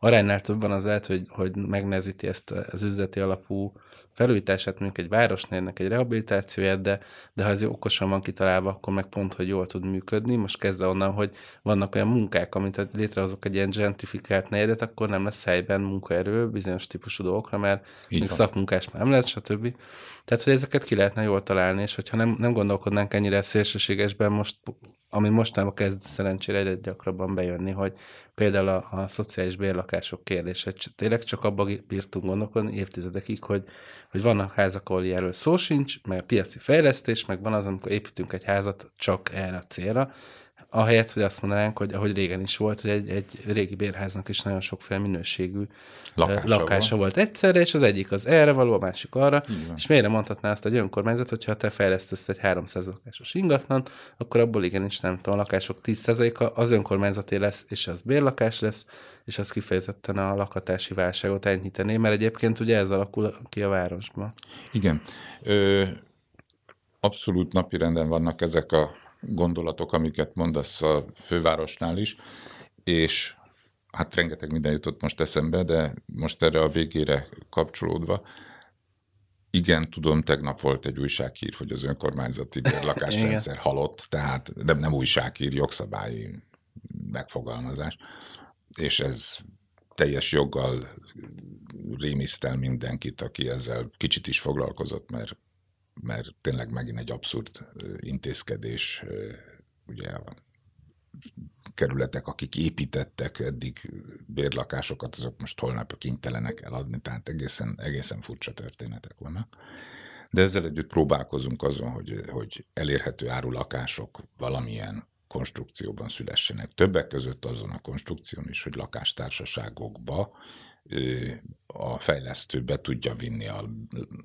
aránynál több van, az lehet, hogy, hogy megnehezíti ezt az üzleti alapú felújítását, mondjuk egy városnérnek egy rehabilitációját, de, de ha ez okosan van kitalálva, akkor meg pont, hogy jól tud működni. Most kezdve onnan, hogy vannak olyan munkák, amit ha létrehozok egy ilyen gentrifikált negyedet, akkor nem lesz helyben munkaerő bizonyos típusú dolgokra, mert még szakmunkás már nem lesz, stb. Tehát, hogy ezeket ki lehetne jól találni, és hogyha nem, nem gondolkodnánk ennyire szélsőségesben, most, ami mostanában kezd szerencsére egyre gyakrabban bejönni, hogy például a, a szociális bérlakások kérdése. Tényleg csak abban bírtunk gondolkodni évtizedekig, hogy hogy vannak házak, ahol ilyenről szó sincs, meg a piaci fejlesztés, meg van az, amikor építünk egy házat csak erre a célra, ahelyett, hogy azt mondanánk, hogy ahogy régen is volt, hogy egy, egy régi bérháznak is nagyon sokféle minőségű lakása, lakása volt. volt egyszerre, és az egyik az erre való, a másik arra, Igen. és miért mondhatná azt egy önkormányzat, hogyha te fejlesztesz egy 300 lakásos ingatlan, akkor abból igenis nem tudom, a lakások 10%-a az önkormányzaté lesz, és az bérlakás lesz, és az kifejezetten a lakhatási válságot enyhítené, mert egyébként ugye ez alakul ki a városban. Igen. Ö, abszolút napirenden vannak ezek a gondolatok, amiket mondasz a fővárosnál is, és hát rengeteg minden jutott most eszembe, de most erre a végére kapcsolódva, igen, tudom, tegnap volt egy újsághír, hogy az önkormányzati lakásrendszer halott, tehát nem, nem újsághír, jogszabályi megfogalmazás, és ez teljes joggal rémisztel mindenkit, aki ezzel kicsit is foglalkozott, mert mert tényleg megint egy abszurd intézkedés, ugye a kerületek, akik építettek eddig bérlakásokat, azok most holnap kénytelenek eladni, tehát egészen, egészen furcsa történetek vannak. De ezzel együtt próbálkozunk azon, hogy, hogy elérhető árulakások valamilyen konstrukcióban szülessenek. Többek között azon a konstrukción is, hogy lakástársaságokba a fejlesztő be tudja vinni a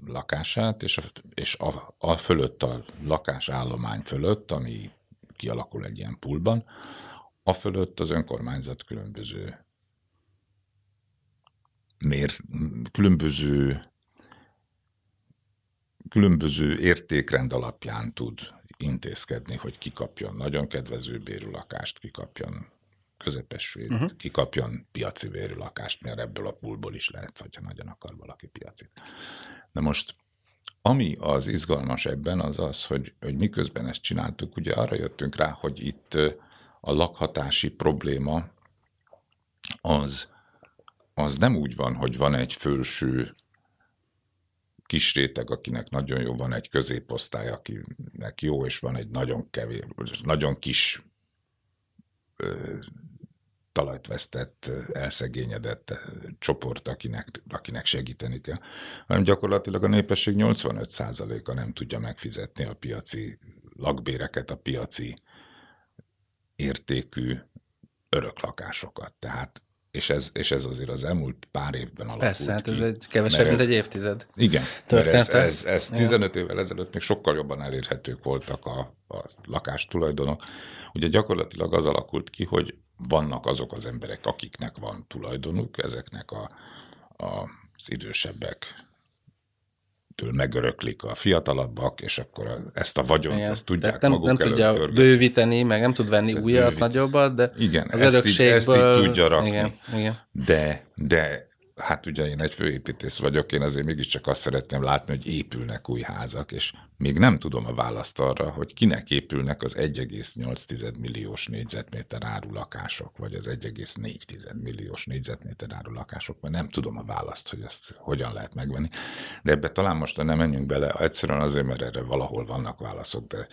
lakását, és a, és a, a fölött, a lakásállomány fölött, ami kialakul egy ilyen poolban, a fölött az önkormányzat különböző mér, különböző különböző értékrend alapján tud intézkedni, hogy kikapjon nagyon kedvező bérű lakást, kikapjon közepes vérű, uh-huh. kikapjon piaci vérű lakást, mert ebből a pulból is lehet, ha nagyon akar valaki piacit. De most ami az izgalmas ebben az az, hogy, hogy miközben ezt csináltuk, ugye arra jöttünk rá, hogy itt a lakhatási probléma az, az nem úgy van, hogy van egy felső kis réteg, akinek nagyon jó, van egy középosztály, akinek jó, és van egy nagyon kevés, nagyon kis talajt vesztett, elszegényedett csoport, akinek, akinek segíteni kell, hanem gyakorlatilag a népesség 85%-a nem tudja megfizetni a piaci lakbéreket, a piaci értékű öröklakásokat. Tehát és ez, és ez azért az elmúlt pár évben alakult Persze, hát ez egy kevesebb, mint egy évtized. Igen, ez, ez, ez 15 ja. évvel ezelőtt még sokkal jobban elérhetők voltak a, a lakástulajdonok. Ugye gyakorlatilag az alakult ki, hogy vannak azok az emberek, akiknek van tulajdonuk, ezeknek a, a, az idősebbek től megöröklik a fiatalabbak, és akkor ezt a vagyont, Igen. ezt tudják Tehát nem, maguk nem tudja körgetni. bővíteni, meg nem tud venni újat, bővít. nagyobbat, de Igen, az ezt örökségből... Így, ezt így tudja rakni. Igen, Igen. De, de hát ugye én egy főépítész vagyok, én azért mégiscsak azt szeretném látni, hogy épülnek új házak, és még nem tudom a választ arra, hogy kinek épülnek az 1,8 milliós négyzetméter áru lakások, vagy az 1,4 milliós négyzetméter áru lakások, mert nem tudom a választ, hogy ezt hogyan lehet megvenni. De ebbe talán most nem menjünk bele, egyszerűen azért, mert erre valahol vannak válaszok, de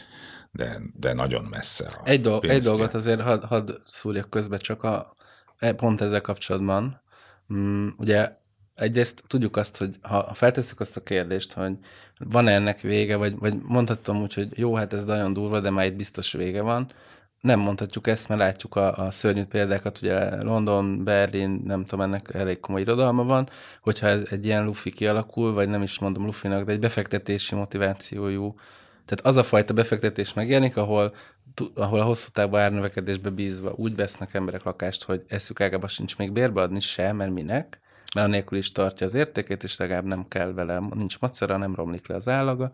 de, de nagyon messze. A egy, dolg, egy dolgot azért hadd had szúrjak közbe, csak a, e, pont ezzel kapcsolatban, Mm, ugye egyrészt tudjuk azt, hogy ha feltesszük azt a kérdést, hogy van-e ennek vége, vagy, vagy mondhatom úgy, hogy jó, hát ez nagyon durva, de már itt biztos vége van, nem mondhatjuk ezt, mert látjuk a, a szörnyű példákat, ugye London, Berlin, nem tudom, ennek elég komoly irodalma van, hogyha egy ilyen lufi kialakul, vagy nem is mondom lufinak, de egy befektetési motivációjú, tehát az a fajta befektetés megjelenik, ahol, ahol a hosszú távú árnövekedésbe bízva úgy vesznek emberek lakást, hogy eszük ágában sincs még bérbe adni se, mert minek, mert anélkül is tartja az értékét, és legalább nem kell vele, nincs macera, nem romlik le az állaga,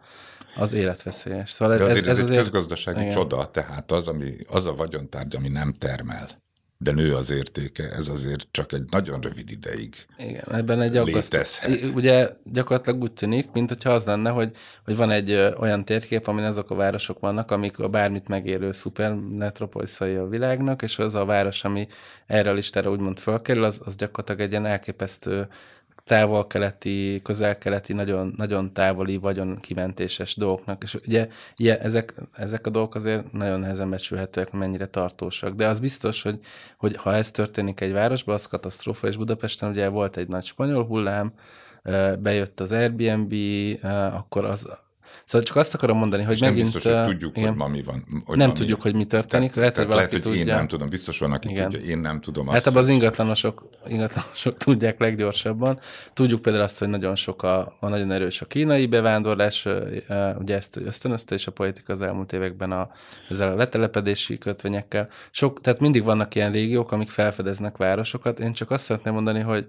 az életveszélyes. Szóval De azért ez, ez, ez azért... egy közgazdasági igen. csoda, tehát az, ami, az a vagyontárgy, ami nem termel, de nő az értéke, ez azért csak egy nagyon rövid ideig Igen, ebben egy aggasztó. Ugye gyakorlatilag úgy tűnik, mint hogyha az lenne, hogy, hogy van egy olyan térkép, amin azok a városok vannak, amik a bármit megérő szupermetropoliszai a világnak, és az a város, ami erre a listára úgymond fölkerül, az, az gyakorlatilag egy ilyen elképesztő távol-keleti, közel-keleti, nagyon, nagyon távoli, vagyon kimentéses dolgoknak. És ugye ilyen, ezek, ezek a dolgok azért nagyon nehezen becsülhetőek, mennyire tartósak. De az biztos, hogy, hogy ha ez történik egy városban, az katasztrófa, és Budapesten ugye volt egy nagy spanyol hullám, bejött az Airbnb, akkor az Szóval csak azt akarom mondani, hogy és megint... nem biztos, hogy tudjuk, igen, hogy ma mi van. Hogy nem tudjuk, mi. hogy mi történik. lehet, hogy lehet, hogy tudja. én nem tudom, biztos van, aki igen. tudja, én nem tudom. Hát abban az ingatlanosok, ingatlanosok *laughs* tudják leggyorsabban. Tudjuk például azt, hogy nagyon sok a, a nagyon erős a kínai bevándorlás, ugye ezt ösztönözte, és a politika az elmúlt években a, ezzel a letelepedési kötvényekkel. Sok, tehát mindig vannak ilyen régiók, amik felfedeznek városokat. Én csak azt szeretném mondani, hogy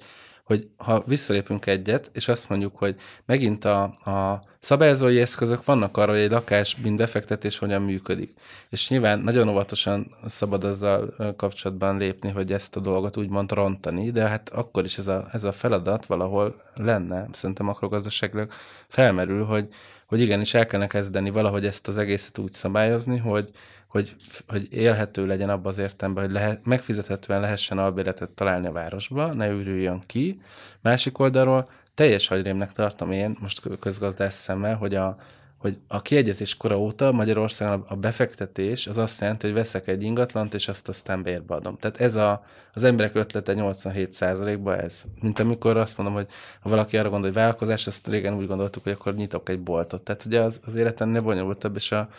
hogy ha visszalépünk egyet, és azt mondjuk, hogy megint a, a szabályozói eszközök vannak arra, hogy egy lakás, mint befektetés hogyan működik. És nyilván nagyon óvatosan szabad ezzel kapcsolatban lépni, hogy ezt a dolgot úgymond rontani, de hát akkor is ez a, ez a feladat valahol lenne, szerintem makrogazdaságilag felmerül, hogy, hogy igenis el kellene kezdeni valahogy ezt az egészet úgy szabályozni, hogy, hogy, hogy élhető legyen abban az értelemben, hogy lehet, megfizethetően lehessen albéletet találni a városba, ne ürüljön ki. Másik oldalról teljes hagyrémnek tartom én, most közgazdász szemmel, hogy a, hogy a kiegyezés kora óta Magyarországon a befektetés az azt jelenti, hogy veszek egy ingatlant, és azt aztán bérbe adom. Tehát ez a, az emberek ötlete 87%-ban ez. Mint amikor azt mondom, hogy ha valaki arra gondol, hogy vállalkozás, azt régen úgy gondoltuk, hogy akkor nyitok egy boltot. Tehát ugye az, az életen ne bonyolultabb, és a,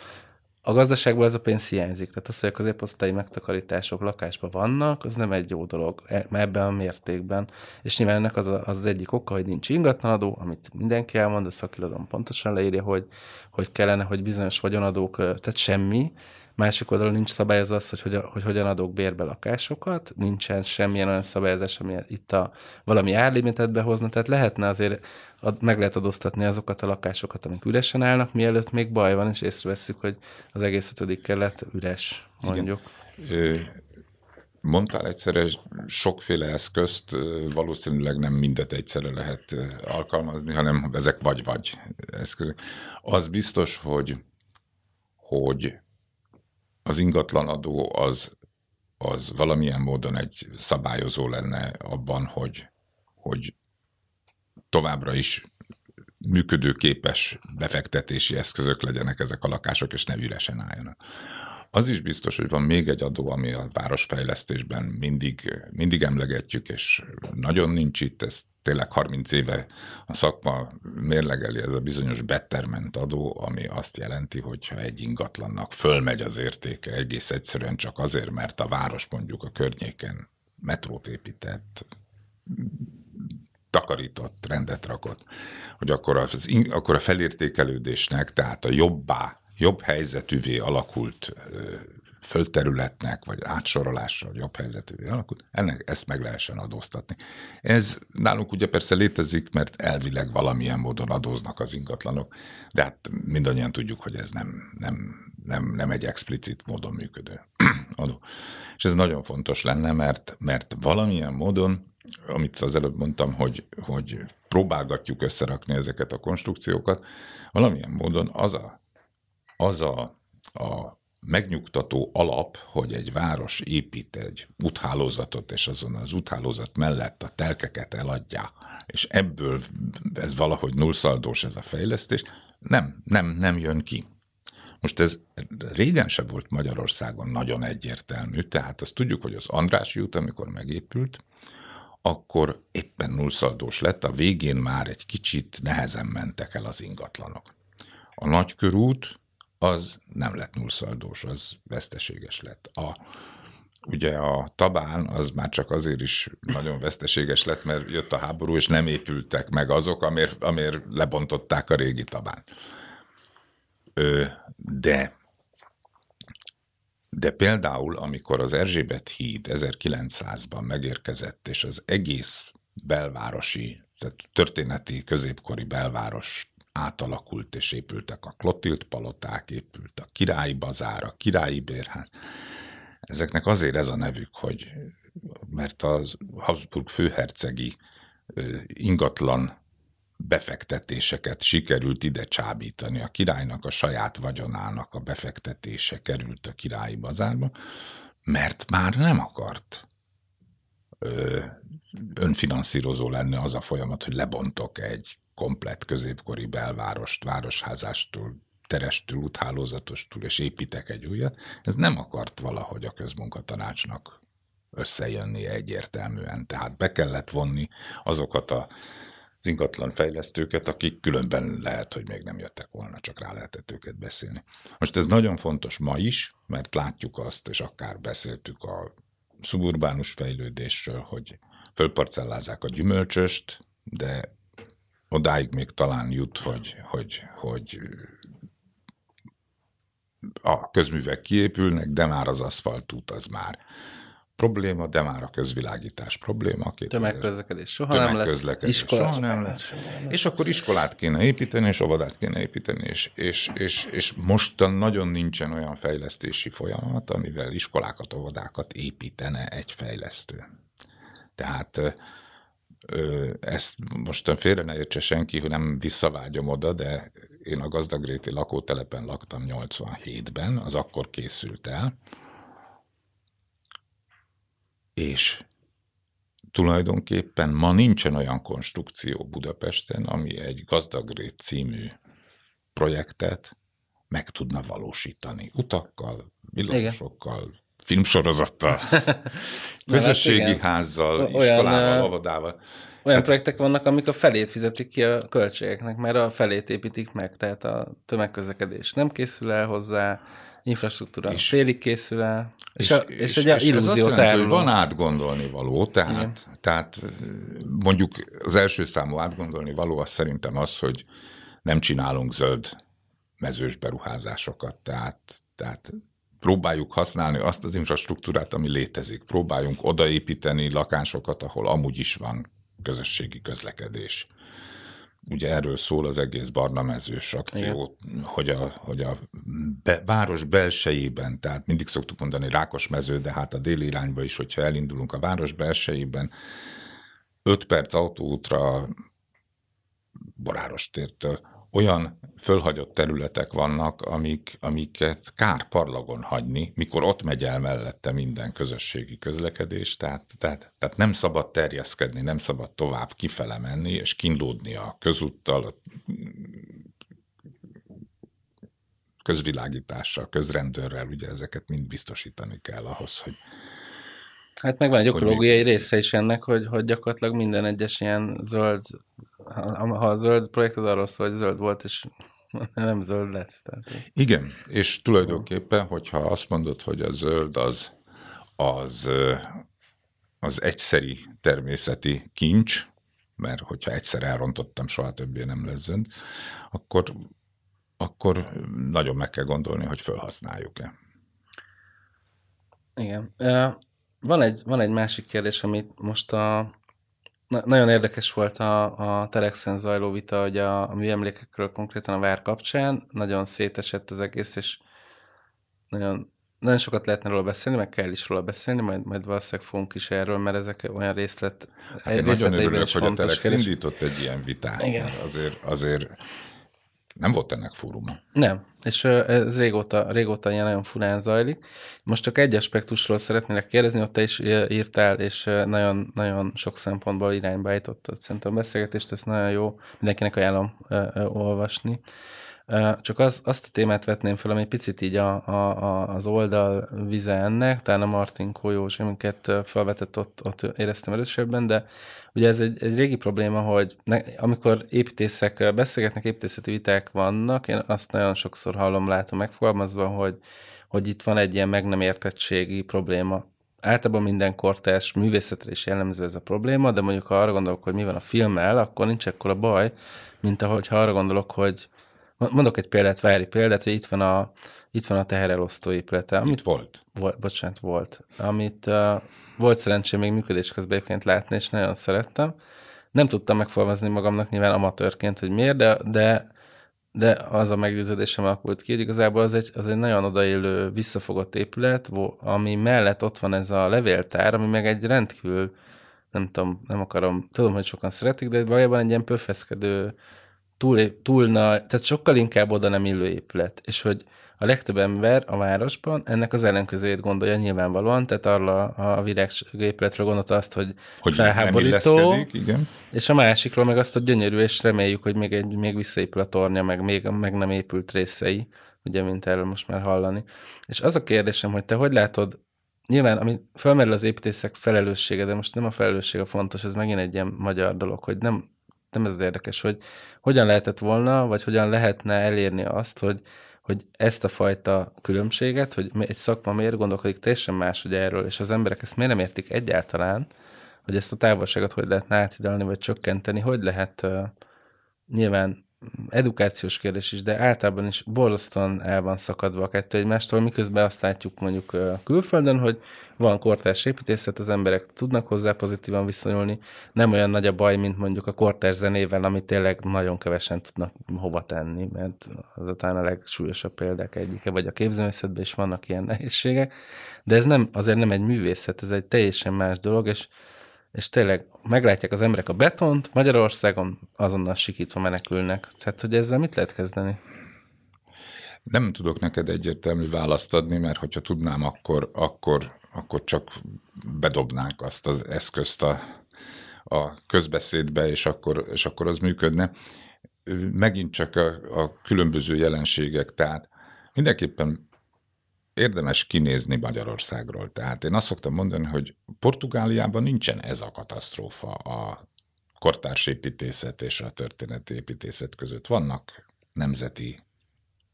a gazdaságból ez a pénz hiányzik. Tehát az, hogy a középosztályi megtakarítások lakásban vannak, az nem egy jó dolog e, ebben a mértékben. És nyilván ennek az, a, az, az egyik oka, hogy nincs ingatlanadó, amit mindenki elmond, a szakirodalom pontosan leírja, hogy, hogy kellene, hogy bizonyos vagyonadók, tehát semmi, másik oldalon nincs szabályozva az, hogy, hogy, hogy hogyan adok bérbe lakásokat, nincsen semmilyen olyan szabályozás, ami itt a valami árlimitet behozna, tehát lehetne azért, ad, meg lehet adóztatni azokat a lakásokat, amik üresen állnak, mielőtt még baj van, és észreveszünk, hogy az egész ötödik kelet üres, mondjuk. Igen. Mondtál egyszerre sokféle eszközt, valószínűleg nem mindet egyszerre lehet alkalmazni, hanem ezek vagy-vagy eszközök. Az biztos, hogy, hogy az ingatlanadó az, az valamilyen módon egy szabályozó lenne abban, hogy, hogy továbbra is működőképes befektetési eszközök legyenek ezek a lakások, és ne üresen álljanak. Az is biztos, hogy van még egy adó, ami a városfejlesztésben mindig, mindig emlegetjük, és nagyon nincs itt, ez tényleg 30 éve a szakma mérlegeli ez a bizonyos betterment adó, ami azt jelenti, hogyha egy ingatlannak fölmegy az értéke egész egyszerűen csak azért, mert a város mondjuk a környéken metrót épített, takarított, rendet rakott, hogy akkor, az, akkor a felértékelődésnek, tehát a jobbá jobb helyzetűvé alakult földterületnek, vagy átsorolással jobb helyzetűvé alakult, ennek ezt meg lehessen adóztatni. Ez nálunk ugye persze létezik, mert elvileg valamilyen módon adóznak az ingatlanok, de hát mindannyian tudjuk, hogy ez nem, nem, nem, nem egy explicit módon működő *clears throat* adó. És ez nagyon fontos lenne, mert, mert valamilyen módon, amit az előbb mondtam, hogy, hogy próbálgatjuk összerakni ezeket a konstrukciókat, valamilyen módon az a az a, a megnyugtató alap, hogy egy város épít egy úthálózatot, és azon az úthálózat mellett a telkeket eladja, és ebből ez valahogy nullszaldós ez a fejlesztés, nem, nem, nem jön ki. Most ez régen se volt Magyarországon nagyon egyértelmű, tehát azt tudjuk, hogy az Andrási út, amikor megépült, akkor éppen nullszaldós lett, a végén már egy kicsit nehezen mentek el az ingatlanok. A nagykörút az nem lett nullszaldós, az veszteséges lett. A, ugye a Tabán az már csak azért is nagyon veszteséges lett, mert jött a háború, és nem épültek meg azok, amért, amért lebontották a régi Tabán. Ö, de de például, amikor az Erzsébet híd 1900-ban megérkezett, és az egész belvárosi, tehát történeti középkori belváros átalakult és épültek a Klotilt paloták, épült a királyi bazár, a királyi bérház. Ezeknek azért ez a nevük, hogy mert az Habsburg főhercegi ingatlan befektetéseket sikerült ide csábítani. A királynak a saját vagyonának a befektetése került a királyi bazárba, mert már nem akart ö, önfinanszírozó lenni az a folyamat, hogy lebontok egy komplett középkori belvárost, városházástól, terestől, úthálózatostól, és építek egy újat, ez nem akart valahogy a közmunkatanácsnak összejönni egyértelműen. Tehát be kellett vonni azokat a az ingatlan fejlesztőket, akik különben lehet, hogy még nem jöttek volna, csak rá lehetett őket beszélni. Most ez nagyon fontos ma is, mert látjuk azt, és akár beszéltük a szuburbánus fejlődésről, hogy fölparcellázzák a gyümölcsöst, de odáig még talán jut, hogy, hogy, hogy a közművek kiépülnek, de már az aszfaltút az már probléma, de már a közvilágítás probléma. Tömegközlekedés soha nem lesz. Iskola soha nem lesz. És akkor iskolát kéne építeni, és óvodát kéne építeni, és, és, és, és mostan nagyon nincsen olyan fejlesztési folyamat, amivel iskolákat, óvodákat építene egy fejlesztő. Tehát ezt most félre ne értse senki, hogy nem visszavágyom oda, de én a gazdagréti lakótelepen laktam 87-ben, az akkor készült el, és tulajdonképpen ma nincsen olyan konstrukció Budapesten, ami egy gazdagrét című projektet meg tudna valósítani. Utakkal, villamosokkal, filmsorozattal, *laughs* közösségi hát házzal, olyan, iskolával, óvodával. Olyan hát, projektek vannak, amik a felét fizetik ki a költségeknek, mert a felét építik meg, tehát a tömegközlekedés nem készül el hozzá, infrastruktúra és, félig készül el, és, és, a, és, és egy illúziót jelenti, Van átgondolni való, tehát, tehát mondjuk az első számú átgondolni való az szerintem az, hogy nem csinálunk zöld mezős beruházásokat, tehát, tehát próbáljuk használni azt az infrastruktúrát, ami létezik. Próbáljunk odaépíteni lakásokat, ahol amúgy is van közösségi közlekedés. Ugye erről szól az egész barna mezős akció, Igen. hogy a, hogy a be, város belsejében, tehát mindig szoktuk mondani rákos mező, de hát a déli irányba is, hogyha elindulunk a város belsejében, 5 perc autóútra Boráros tértől olyan fölhagyott területek vannak, amik, amiket kár parlagon hagyni, mikor ott megy el mellette minden közösségi közlekedés, tehát, tehát, tehát nem szabad terjeszkedni, nem szabad tovább kifele menni, és kindódni a közúttal, a közvilágítással, közrendőrrel, ugye ezeket mind biztosítani kell ahhoz, hogy Hát meg van egy ökológiai része is ennek, hogy, hogy gyakorlatilag minden egyes ilyen zöld, ha, ha a zöld projekt az arról szól, hogy zöld volt, és *laughs* nem zöld lesz. Tehát. Igen, és tulajdonképpen, hogyha azt mondod, hogy a zöld az, az, az egyszeri természeti kincs, mert hogyha egyszer elrontottam, soha többé nem lesz zöld, akkor, akkor nagyon meg kell gondolni, hogy felhasználjuk-e. Igen. Van egy, van egy másik kérdés, amit most a, na, nagyon érdekes volt a, a Telexen zajló vita, hogy a, a műemlékekről konkrétan a vár kapcsán nagyon szétesett az egész, és nagyon, nagyon sokat lehetne róla beszélni, meg kell is róla beszélni, majd, majd valószínűleg fogunk is erről, mert ezek olyan részlet. Hát én nagyon örülök, hogy a Telex kérdés. indított egy ilyen vitát. Igen. Azért, azért nem volt ennek fóruma. Nem, és ez régóta, régóta ilyen nagyon furán zajlik. Most csak egy aspektusról szeretnélek kérdezni, ott te is írtál, és nagyon, nagyon sok szempontból irányba állítottad szerintem a beszélgetést, ez nagyon jó, mindenkinek ajánlom olvasni. Csak az, azt a témát vetném fel, ami picit így a, a, az oldal vize ennek, talán a Martin Kójós, amiket felvetett ott, ott éreztem erősebben, de ugye ez egy, egy régi probléma, hogy ne, amikor építészek beszélgetnek, építészeti viták vannak, én azt nagyon sokszor hallom, látom megfogalmazva, hogy, hogy itt van egy ilyen meg nem értettségi probléma. Általában minden kortárs művészetre is jellemző ez a probléma, de mondjuk ha arra gondolok, hogy mi van a filmmel, akkor nincs ekkora baj, mint ahogy ha arra gondolok, hogy Mondok egy példát, vári példát, hogy itt van a, itt van a teherelosztó épülete. Amit itt volt. volt. Bocsánat, volt. Amit uh, volt szerencsém még működés közben egyébként látni, és nagyon szerettem. Nem tudtam megfogalmazni magamnak nyilván amatőrként, hogy miért, de, de, de az a meggyőződésem alakult ki, hogy igazából az egy, az egy nagyon odaélő, visszafogott épület, ami mellett ott van ez a levéltár, ami meg egy rendkívül, nem tudom, nem akarom, tudom, hogy sokan szeretik, de valójában egy ilyen pöfeszkedő, túl, túl nagy, tehát sokkal inkább oda nem illő épület, és hogy a legtöbb ember a városban ennek az ellenkezőjét gondolja nyilvánvalóan, tehát arra a virágépületről gondolta azt, hogy, hogy felháborító, igen. és a másikról meg azt, hogy gyönyörű, és reméljük, hogy még, egy, még visszaépül a tornya, meg még meg nem épült részei, ugye, mint erről most már hallani. És az a kérdésem, hogy te hogy látod, nyilván, ami felmerül az építészek felelőssége, de most nem a felelősség a fontos, ez megint egy ilyen magyar dolog, hogy nem nem ez az érdekes, hogy hogyan lehetett volna, vagy hogyan lehetne elérni azt, hogy, hogy ezt a fajta különbséget, hogy egy szakma miért gondolkodik teljesen más, hogy erről, és az emberek ezt miért nem értik egyáltalán, hogy ezt a távolságot hogy lehetne áthidalni, vagy csökkenteni, hogy lehet uh, nyilván edukációs kérdés is, de általában is borzasztóan el van szakadva a kettő egymástól, miközben azt látjuk mondjuk külföldön, hogy van kortárs építészet, az emberek tudnak hozzá pozitívan viszonyulni, nem olyan nagy a baj, mint mondjuk a kortárs zenével, amit tényleg nagyon kevesen tudnak hova tenni, mert az a legsúlyosabb példák egyike, vagy a képzőművészetben is vannak ilyen nehézségek, de ez nem, azért nem egy művészet, ez egy teljesen más dolog, és és tényleg meglátják az emberek a betont, Magyarországon azonnal sikítva menekülnek. Tehát, hogy ezzel mit lehet kezdeni? Nem tudok neked egyértelmű választ adni, mert hogyha tudnám, akkor, akkor, akkor csak bedobnánk azt az eszközt a, a közbeszédbe, és akkor, és akkor az működne. Megint csak a, a különböző jelenségek, tehát mindenképpen érdemes kinézni Magyarországról. Tehát én azt szoktam mondani, hogy Portugáliában nincsen ez a katasztrófa a kortárs építészet és a történeti építészet között. Vannak nemzeti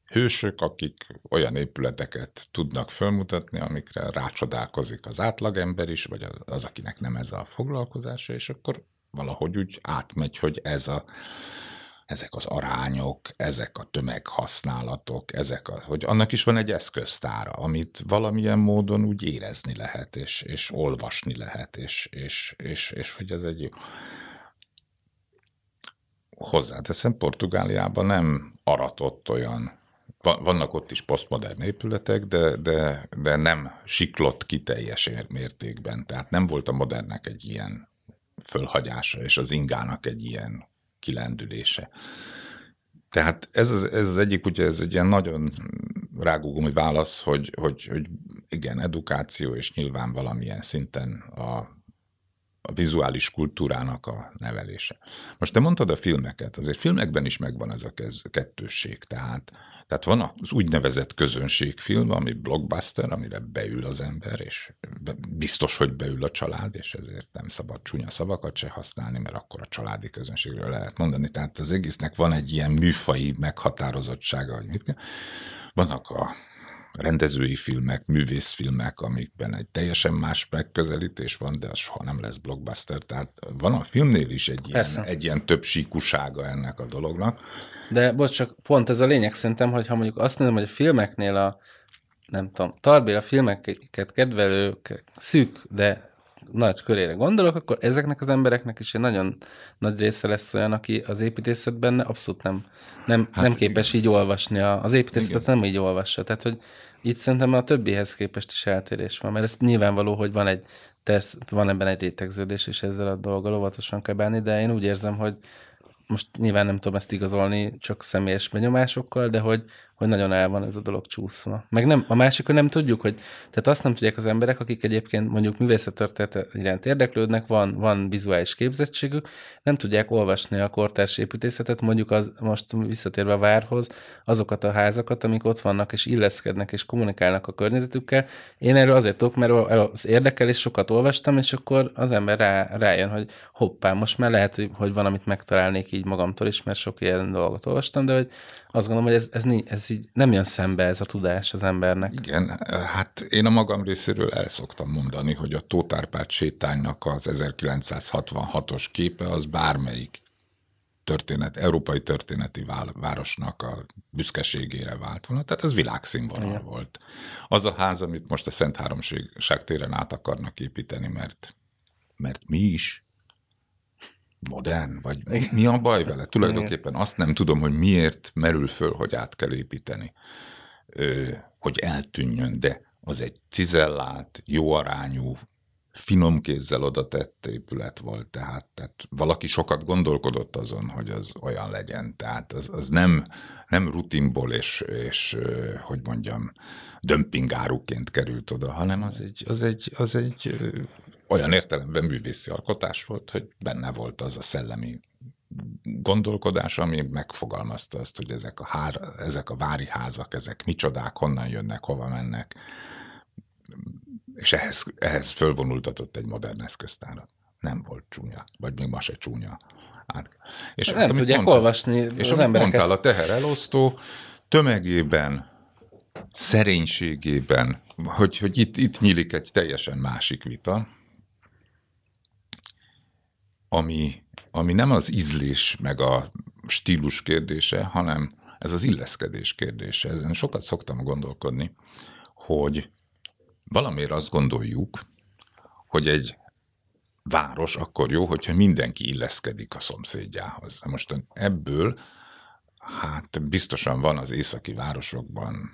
hősök, akik olyan épületeket tudnak fölmutatni, amikre rácsodálkozik az átlagember is, vagy az, akinek nem ez a foglalkozása, és akkor valahogy úgy átmegy, hogy ez a ezek az arányok, ezek a tömeghasználatok, ezek a, hogy annak is van egy eszköztára, amit valamilyen módon úgy érezni lehet, és, és olvasni lehet, és, és, és, és hogy ez egy hozzáteszem, Portugáliában nem aratott olyan vannak ott is posztmodern épületek, de, de, de nem siklott ki teljes mértékben. Tehát nem volt a modernek egy ilyen fölhagyása, és az ingának egy ilyen kilendülése. Tehát ez az, ez az egyik, ugye ez egy ilyen nagyon rágógumi válasz, hogy, hogy, hogy igen, edukáció, és nyilván valamilyen szinten a, a vizuális kultúrának a nevelése. Most te mondtad a filmeket, azért filmekben is megvan ez a kettősség, tehát tehát van az úgynevezett közönségfilm, ami blockbuster, amire beül az ember, és biztos, hogy beül a család, és ezért nem szabad csúnya szavakat se használni, mert akkor a családi közönségről lehet mondani. Tehát az egésznek van egy ilyen műfai meghatározottsága, hogy mit kell. Vannak a rendezői filmek, művészfilmek, amikben egy teljesen más megközelítés van, de az soha nem lesz blockbuster. Tehát van a filmnél is egy ilyen, egy ilyen több síkusága ennek a dolognak. De bocs, csak pont ez a lényeg szerintem, hogy ha mondjuk azt mondom, hogy a filmeknél a nem tudom, a filmeket kedvelők szűk, de nagy körére gondolok, akkor ezeknek az embereknek is egy nagyon nagy része lesz olyan, aki az építészetben abszolút nem, nem, hát nem képes igen. így olvasni. Az építészetet igen. nem így olvassa. Tehát, hogy itt szerintem a többihez képest is eltérés van, mert ez nyilvánvaló, hogy van egy tersz, van ebben egy rétegződés, és ezzel a dolggal óvatosan kell bánni, de én úgy érzem, hogy most nyilván nem tudom ezt igazolni csak személyes benyomásokkal, de hogy, hogy nagyon el van ez a dolog csúszva. Meg nem, a másik, hogy nem tudjuk, hogy tehát azt nem tudják az emberek, akik egyébként mondjuk művészettörténet iránt érdeklődnek, van, van vizuális képzettségük, nem tudják olvasni a kortárs építészetet, mondjuk az, most visszatérve a várhoz, azokat a házakat, amik ott vannak, és illeszkednek, és kommunikálnak a környezetükkel. Én erről azért tudok, mert az érdekel, és sokat olvastam, és akkor az ember rá, rájön, hogy hoppá, most már lehet, hogy, hogy van, amit megtalálnék így magamtól is, mert sok ilyen dolgot olvastam, de hogy azt gondolom, hogy ez, ez, ez így nem jön szembe ez a tudás az embernek. Igen, hát én a magam részéről el szoktam mondani, hogy a Tótárpát sétánynak az 1966-os képe az bármelyik történet, európai történeti városnak a büszkeségére vált volna. Tehát ez világszínvonal Igen. volt. Az a ház, amit most a Szent Háromság téren át akarnak építeni, mert, mert mi is modern, vagy mi a baj vele? Tulajdonképpen azt nem tudom, hogy miért merül föl, hogy át kell építeni, hogy eltűnjön, de az egy cizellált, jó arányú, finom kézzel oda tett épület volt, tehát, tehát valaki sokat gondolkodott azon, hogy az olyan legyen. Tehát az, az nem, nem rutinból és, és, hogy mondjam, dömpingáruként került oda, hanem az egy, az egy, az egy olyan értelemben művészi alkotás volt, hogy benne volt az a szellemi gondolkodás, ami megfogalmazta azt, hogy ezek a, hár, ezek a vári házak, ezek micsodák, honnan jönnek, hova mennek, és ehhez, ehhez fölvonultatott egy modern eszköztárat. Nem volt csúnya, vagy még ma se csúnya. Át. És nem hát, tudják mondtál, olvasni És az emberek mondtál, a teher elosztó tömegében, szerénységében, hogy, hogy itt, itt nyílik egy teljesen másik vita, ami, ami nem az ízlés meg a stílus kérdése, hanem ez az illeszkedés kérdése. Ezen sokat szoktam gondolkodni, hogy valamiért azt gondoljuk, hogy egy város akkor jó, hogyha mindenki illeszkedik a szomszédjához. Most ebből, hát biztosan van az északi városokban,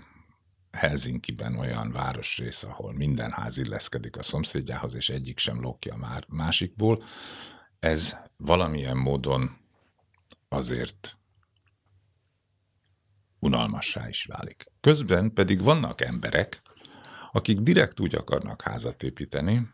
Helsinki-ben olyan városrész, ahol minden ház illeszkedik a szomszédjához, és egyik sem lokja már másikból ez valamilyen módon azért unalmassá is válik. Közben pedig vannak emberek, akik direkt úgy akarnak házat építeni,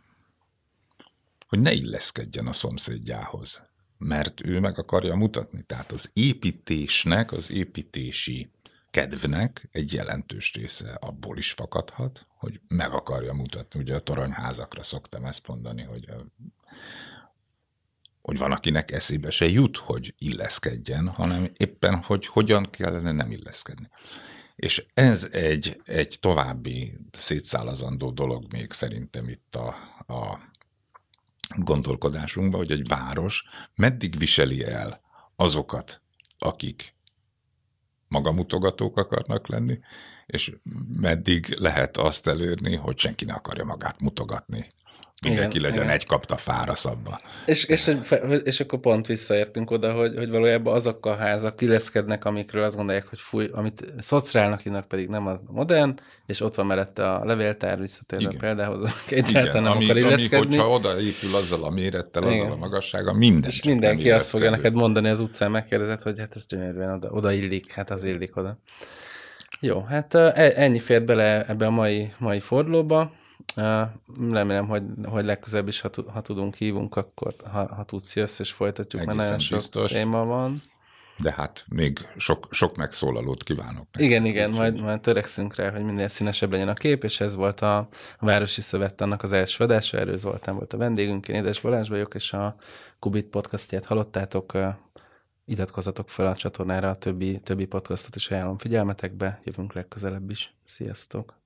hogy ne illeszkedjen a szomszédjához, mert ő meg akarja mutatni. Tehát az építésnek, az építési kedvnek egy jelentős része abból is fakadhat, hogy meg akarja mutatni. Ugye a toronyházakra szoktam ezt mondani, hogy hogy van, akinek eszébe se jut, hogy illeszkedjen, hanem éppen, hogy hogyan kellene nem illeszkedni. És ez egy, egy további szétszálazandó dolog még szerintem itt a, a gondolkodásunkban, hogy egy város meddig viseli el azokat akik magamutogatók akarnak lenni, és meddig lehet azt elérni, hogy senki ne akarja magát mutogatni. Mindenki igen, legyen igen. egy kapta fára szabba. És, és, és akkor pont visszaértünk oda, hogy, hogy valójában azok a házak kileszkednek, amikről azt gondolják, hogy fúj, amit szociálnak hívnak pedig nem az modern, és ott van mellette a levéltár, visszatérve például, *laughs* egyáltalán nem ami, akar illeszkedni. Ami, hogyha odaépül azzal a mérettel, azzal Igen. a magassága, minden. És mindenki azt fogja neked mondani az utcán, megkérdezett, hogy hát ez gyönyörűen oda, oda illik, hát az illik oda. Jó, hát e, ennyi fér bele ebbe a mai, mai fordulóba. Remélem, hogy, hogy legközelebb is, ha, ha tudunk, hívunk, akkor ha, ha tudsz, jössz, és folytatjuk, Egészen mert nagyon sok biztos. téma van. De hát még sok, sok megszólalót kívánok. Neki. Igen, igen, majd, majd törekszünk rá, hogy minél színesebb legyen a kép, és ez volt a, a Városi Szövet annak az első adása, Erő Zoltán volt a vendégünk, én Édes Balázs vagyok, és a Kubit podcastját hallottátok, iratkozzatok fel a csatornára, a többi, többi podcastot is ajánlom figyelmetekbe, jövünk legközelebb is. Sziasztok!